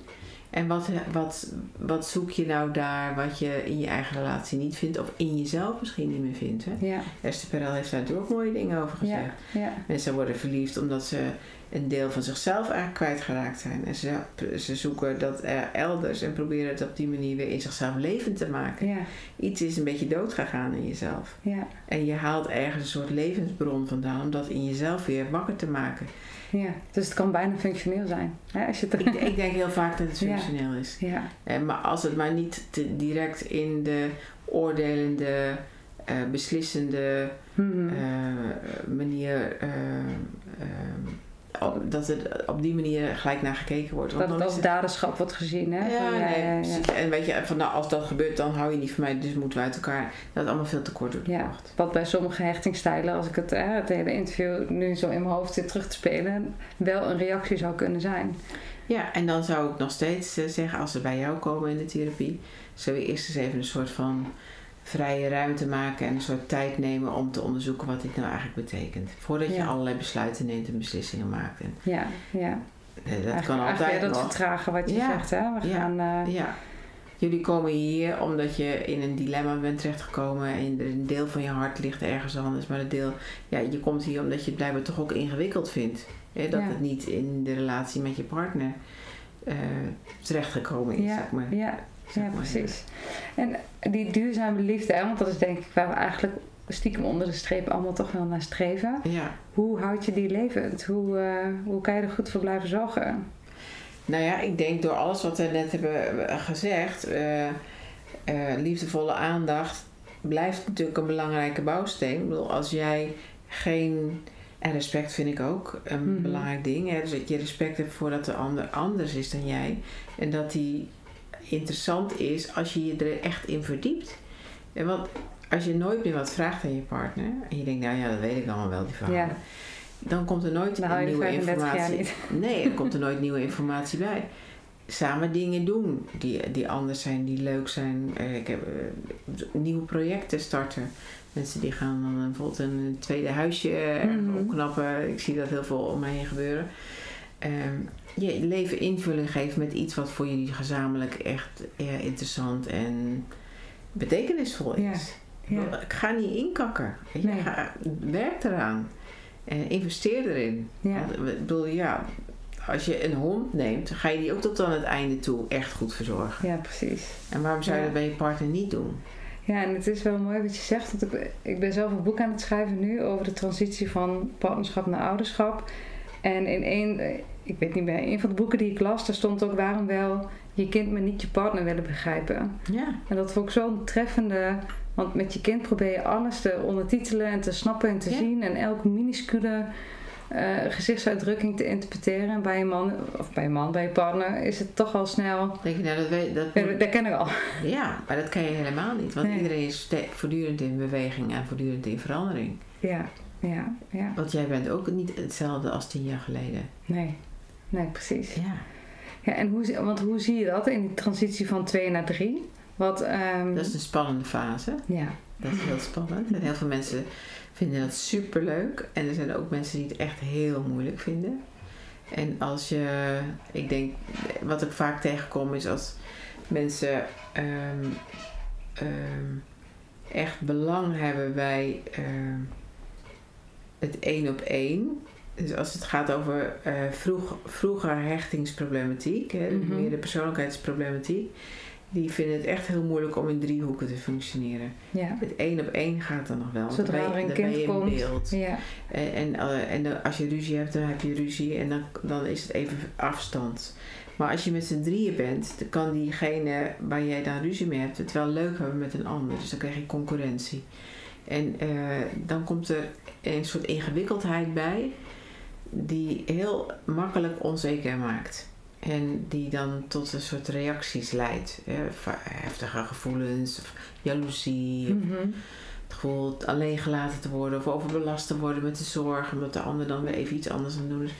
En wat, wat, wat zoek je nou daar wat je in je eigen relatie niet vindt of in jezelf misschien niet meer vindt? Hè? ja, Esther Perel heeft daar natuurlijk ook mooie dingen over gezegd. ja, ja, Mensen worden verliefd omdat ze een deel van zichzelf eigenlijk kwijtgeraakt zijn. En ze, ze zoeken dat er elders en proberen het op die manier weer in zichzelf levend te maken. ja, Iets is een beetje dood gegaan in jezelf. ja, En je haalt ergens een soort levensbron vandaan om dat in jezelf weer wakker te maken. ja. Dus het kan bijna functioneel zijn. Hè, als je het Ik, ik [LAUGHS] denk heel vaak dat het Ja. functioneel is. ja, Eh, maar als het maar niet te direct in de oordelende, eh, beslissende Mhm. eh, manier. eh, eh, op- dat het op die manier gelijk naar gekeken wordt. Want dat het als daderschap wordt gezien. Hè? Ja, Van, nee, ja, ja. precies. En weet je, van nou, als dat gebeurt, dan hou je niet van mij, dus moeten we uit elkaar. Dat is allemaal veel te kort door de. Wat bij sommige hechtingsstijlen, als ik het, hè, het hele interview nu zo in mijn hoofd zit terug te spelen, wel een reactie zou kunnen zijn. Ja, en dan zou ik nog steeds eh, zeggen, als ze bij jou komen in de therapie, zou je eerst eens even een soort van vrije ruimte maken en een soort tijd nemen om te onderzoeken wat dit nou eigenlijk betekent. Voordat je allerlei besluiten neemt en beslissingen maakt. En, Ja, ja. dat Eigenlijk- kan altijd dat nog. vertragen wat je zegt. Hè? We Ja. gaan, eh, Ja. Jullie komen hier omdat je in een dilemma bent terechtgekomen en een deel van je hart ligt ergens anders. Maar een deel, ja, je komt hier omdat je het blijkbaar toch ook ingewikkeld vindt. Hè, dat Ja. het niet in de relatie met je partner eh, terechtgekomen is. Ja, zeg maar. ja, ja, precies. En die duurzame liefde, hè, want dat is denk ik waar we eigenlijk stiekem onder de streep allemaal toch wel naar streven. Ja. Hoe houd je die levend? Hoe, eh, hoe kan je er goed voor blijven zorgen? Nou ja, ik denk door alles wat we net hebben eh, gezegd, eh, liefdevolle aandacht blijft natuurlijk een belangrijke bouwsteen. Ik bedoel, als jij geen. En respect vind ik ook een Mhm. belangrijk ding. Hè? Dus dat je respect hebt voor dat de ander anders is dan jij. En dat die interessant is als je je er echt in verdiept. En want als je nooit meer wat vraagt aan je partner. En je denkt, nou ja, dat weet ik allemaal wel, die verhalen. Ja. Dan komt er nooit nieuwe 35 jaar informatie. [LAUGHS] Nee, er komt er nooit nieuwe informatie bij. Samen dingen doen die, die anders zijn, die leuk zijn. Eh, Ik heb eh, nieuwe projecten starten. Mensen die gaan dan eh, bijvoorbeeld een tweede huisje Mhm. opknappen. Ik zie dat heel veel om mij heen gebeuren. Ehm, je leven invulling geven met iets wat voor jullie gezamenlijk echt eh, interessant en betekenisvol is. ja. Ik ga niet inkakken. Nee. ga, werk eraan. En investeer erin. Ja. Want, ik bedoel, ja, als je een hond neemt, ga je die ook tot aan het einde toe echt goed verzorgen. ja, precies. En waarom zou je Ja. dat bij je partner niet doen? Ja, en het is wel mooi wat je zegt. Ik, ik ben zelf een boek aan het schrijven nu over de transitie van partnerschap naar ouderschap. En in één, eh, ik weet niet meer, een van de boeken die ik las, daar stond ook waarom wel je kind maar niet je partner willen begrijpen. Ja, En dat vond ik zo'n treffende. Want met je kind probeer je alles te ondertitelen en te snappen en te Ja. zien. En elk minuscule eh, gezichtsuitdrukking te interpreteren. En bij een man, of bij een man, bij je partner, is het toch al snel. Denk je, nou, dat, weet, dat dat ken ik al. Ja, maar dat kan je helemaal niet. Want Nee. iedereen is voortdurend in beweging en voortdurend in verandering. Ja, ja, ja. Want jij bent ook niet hetzelfde als tien jaar geleden. Nee, nee, precies. Ja. Ja, en hoe, zie- want hoe zie je dat in die transitie van 2 naar 3? Wat, ehm, Dat is een spannende fase. ja, Dat is heel spannend. En heel veel mensen vinden dat superleuk. En er zijn ook mensen die het echt heel moeilijk vinden. En als je, ik denk, wat ik vaak tegenkom is als mensen ehm, ehm, echt belang hebben bij het één op één. Dus als het gaat over eh, vroeg, vroeger hechtingsproblematiek, hè, Mhm. meer de persoonlijkheidsproblematiek, die vinden het echt heel moeilijk om in driehoeken te functioneren. ja, Het één op één gaat dan nog wel. Zodra er een kind je in komt. beeld. ja, En, en, eh, en als je ruzie hebt, dan heb je ruzie en dan, dan is het even afstand. Maar als je met z'n drieën bent, dan kan diegene waar jij dan ruzie mee hebt het wel leuk hebben met een ander. Dus dan krijg je concurrentie. En eh, dan komt er een soort ingewikkeldheid bij die heel makkelijk onzeker maakt. En die dan tot een soort reacties leidt. Heftige gevoelens, of jaloezie, mhm, het gevoel alleen gelaten te worden of overbelast te worden met de zorg, omdat de ander dan weer even iets anders aan het doen is.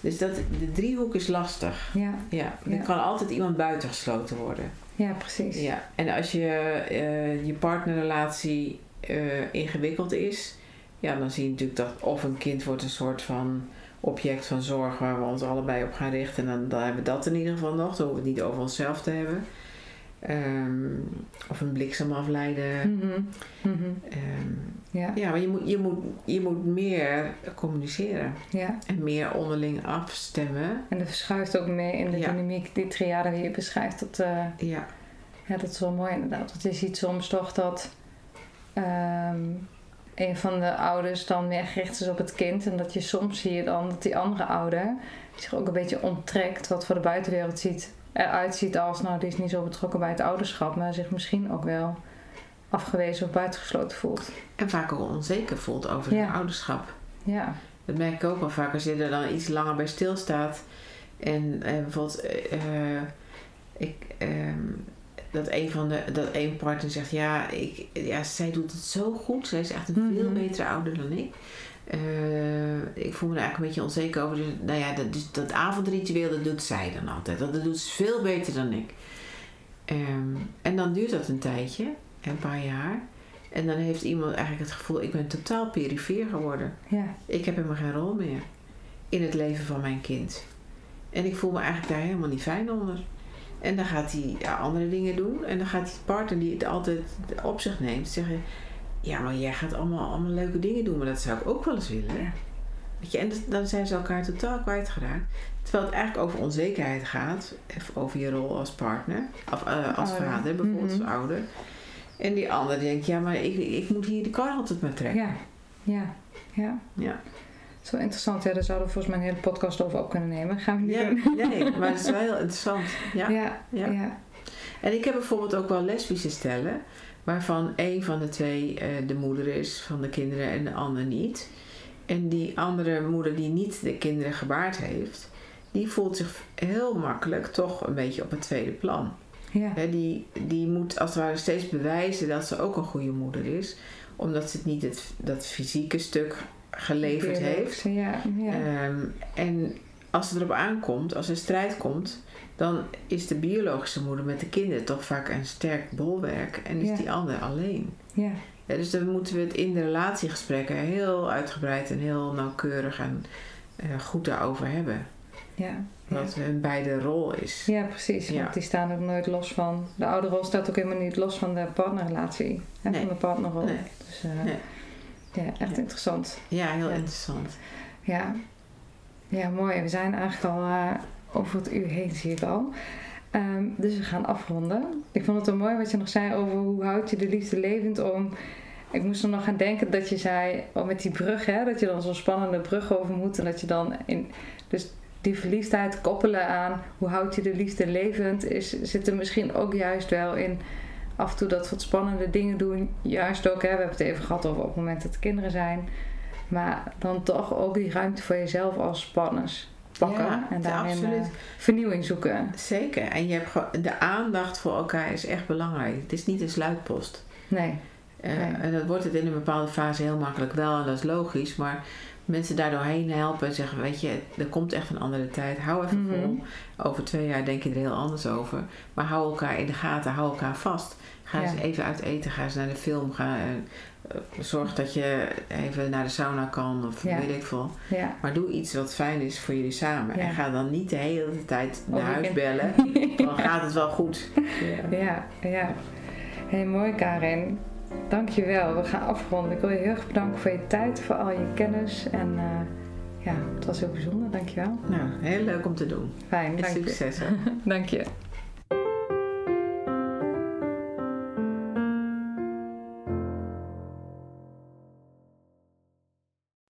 Dus dat, de driehoek is lastig. ja, Ja, er Ja. kan altijd iemand buitengesloten worden. ja, precies. Ja, en als je, eh, je partnerrelatie eh, ingewikkeld is, ja, dan zie je natuurlijk dat of een kind wordt een soort van object van zorg waar we ons allebei op gaan richten. En dan, dan hebben we dat in ieder geval nog. Dan hoeven we het niet over onszelf te hebben. Ehm, of een bliksemafleider. Mhm, mhm, Ehm, ja, ja, maar je moet, je, moet, je moet meer communiceren. ja. En meer onderling afstemmen. En dat verschuift ook mee in de Ja. dynamiek, die triade die je beschrijft. Dat, eh, Ja, ja, dat is wel mooi inderdaad. Want je ziet soms toch dat ehm, een van de ouders dan meer gericht is op het kind. En dat je soms zie je dan dat die andere ouder zich ook een beetje onttrekt. Wat voor de buitenwereld ziet, eruit ziet als, nou die is niet zo betrokken bij het ouderschap. Maar zich misschien ook wel afgewezen of buitengesloten voelt. en vaak ook onzeker voelt over Ja. het ouderschap. Ja, Dat merk ik ook wel vaak als je er dan iets langer bij stilstaat. En eh, bijvoorbeeld, eh, ik, ehm, dat een van de, dat een partner zegt, ja, ik, ja, zij doet het zo goed. Zij is echt een veel Mhm. betere ouder dan ik. Eh, ik voel me er eigenlijk een beetje onzeker over. Dus, nou ja, dat, dus dat avondritueel, dat doet zij dan altijd. Dat, dat doet ze veel beter dan ik. Ehm, en dan duurt dat een tijdje, een paar jaar. En dan heeft iemand eigenlijk het gevoel, ik ben totaal perifeer geworden. ja, Ik heb helemaal geen rol meer in het leven van mijn kind. En ik voel me eigenlijk daar helemaal niet fijn onder. En dan gaat hij ja, andere dingen doen. En dan gaat die partner die het altijd op zich neemt zeggen... Ja, maar jij gaat allemaal, allemaal leuke dingen doen. Maar dat zou ik ook wel eens willen. Ja. Weet je, en dat- dan zijn ze elkaar totaal kwijtgeraakt. Terwijl het eigenlijk over onzekerheid gaat. Of over je rol als partner. Of eh, als Ouder. vader, bijvoorbeeld Mhm. als ouder. En die ander denkt... Ja, maar ik, ik moet hier de kar altijd maar trekken. ja, ja, ja. Ja. Zo interessant. Ja, daar zouden we volgens mij een hele podcast over op kunnen nemen. Gaan we niet Ja, doen. [LAUGHS] nee, maar het is wel heel interessant. Ja. Ja, Ja. ja. En ik heb bijvoorbeeld ook wel lesbische stellen, waarvan een van de twee eh, de moeder is van de kinderen en de ander niet. En die andere moeder die niet de kinderen gebaard heeft, die voelt zich heel makkelijk toch een beetje op het tweede plan. ja. Hè, die, die moet als het ware steeds bewijzen dat ze ook een goede moeder is, omdat ze het niet het, dat fysieke stuk geleverd heeft. Ja, ja. Ehm, en als het erop aankomt, als er strijd komt, dan is de biologische moeder met de kinderen toch vaak een sterk bolwerk en is Ja. die ander alleen. ja. Ja, dus daar moeten we het in de relatiegesprekken heel uitgebreid en heel nauwkeurig en eh, goed daarover hebben. ja. Wat hun beide rol is. Ja, precies. Want die staan ook nooit los van... De ouderrol staat ook helemaal niet los van de partnerrelatie. Hè, Nee. Van de partnerrol. Nee. Dus eh, Nee. Ja, echt Ja. interessant. Ja, heel Ja. interessant. Ja. ja, mooi. We zijn eigenlijk al eh, over het uur heen, zie ik al. Ehm, dus we gaan afronden. Ik vond het wel mooi wat je nog zei over hoe houd je de liefde levend om... Ik moest er nog aan denken dat je zei, oh, met die brug, hè, dat je dan zo'n spannende brug over moet. En dat je dan in, dus die verliefdheid koppelen aan hoe houd je de liefde levend, is, zit er misschien ook juist wel in af en toe dat wat spannende dingen doen. Juist ook, hè, we hebben het even gehad over op het moment dat er kinderen zijn. Maar dan toch ook die ruimte voor jezelf als partners pakken. Ja, en daarin eh, vernieuwing zoeken. Zeker. En je hebt de aandacht voor elkaar is echt belangrijk. Het is niet een sluitpost. Nee. Eh, Nee. En dat wordt het in een bepaalde fase heel makkelijk wel. En dat is logisch. Maar mensen daardoor heen helpen en zeggen... Weet je, er komt echt een andere tijd. Hou even Mhm. vol. Over twee jaar denk je er heel anders over. Maar hou elkaar in de gaten. Hou elkaar vast. Ga eens even uit eten. Ga eens naar de film. Ga, eh, eh, zorg dat je even naar de sauna kan. Of Ja. weet ik veel. Ja. Maar doe iets wat fijn is voor jullie samen. Ja. En ga dan niet de hele tijd naar Of huis bellen. [LAUGHS] Dan gaat het wel goed. Ja. Ja, ja. Hey, mooi Karin. Dankjewel. We gaan afronden. Ik wil je heel erg bedanken voor je tijd, voor al je kennis. En eh, ja, het was heel bijzonder. Dankjewel. Nou, heel leuk om te doen. Fijn, dank succes. Dank je. [LAUGHS]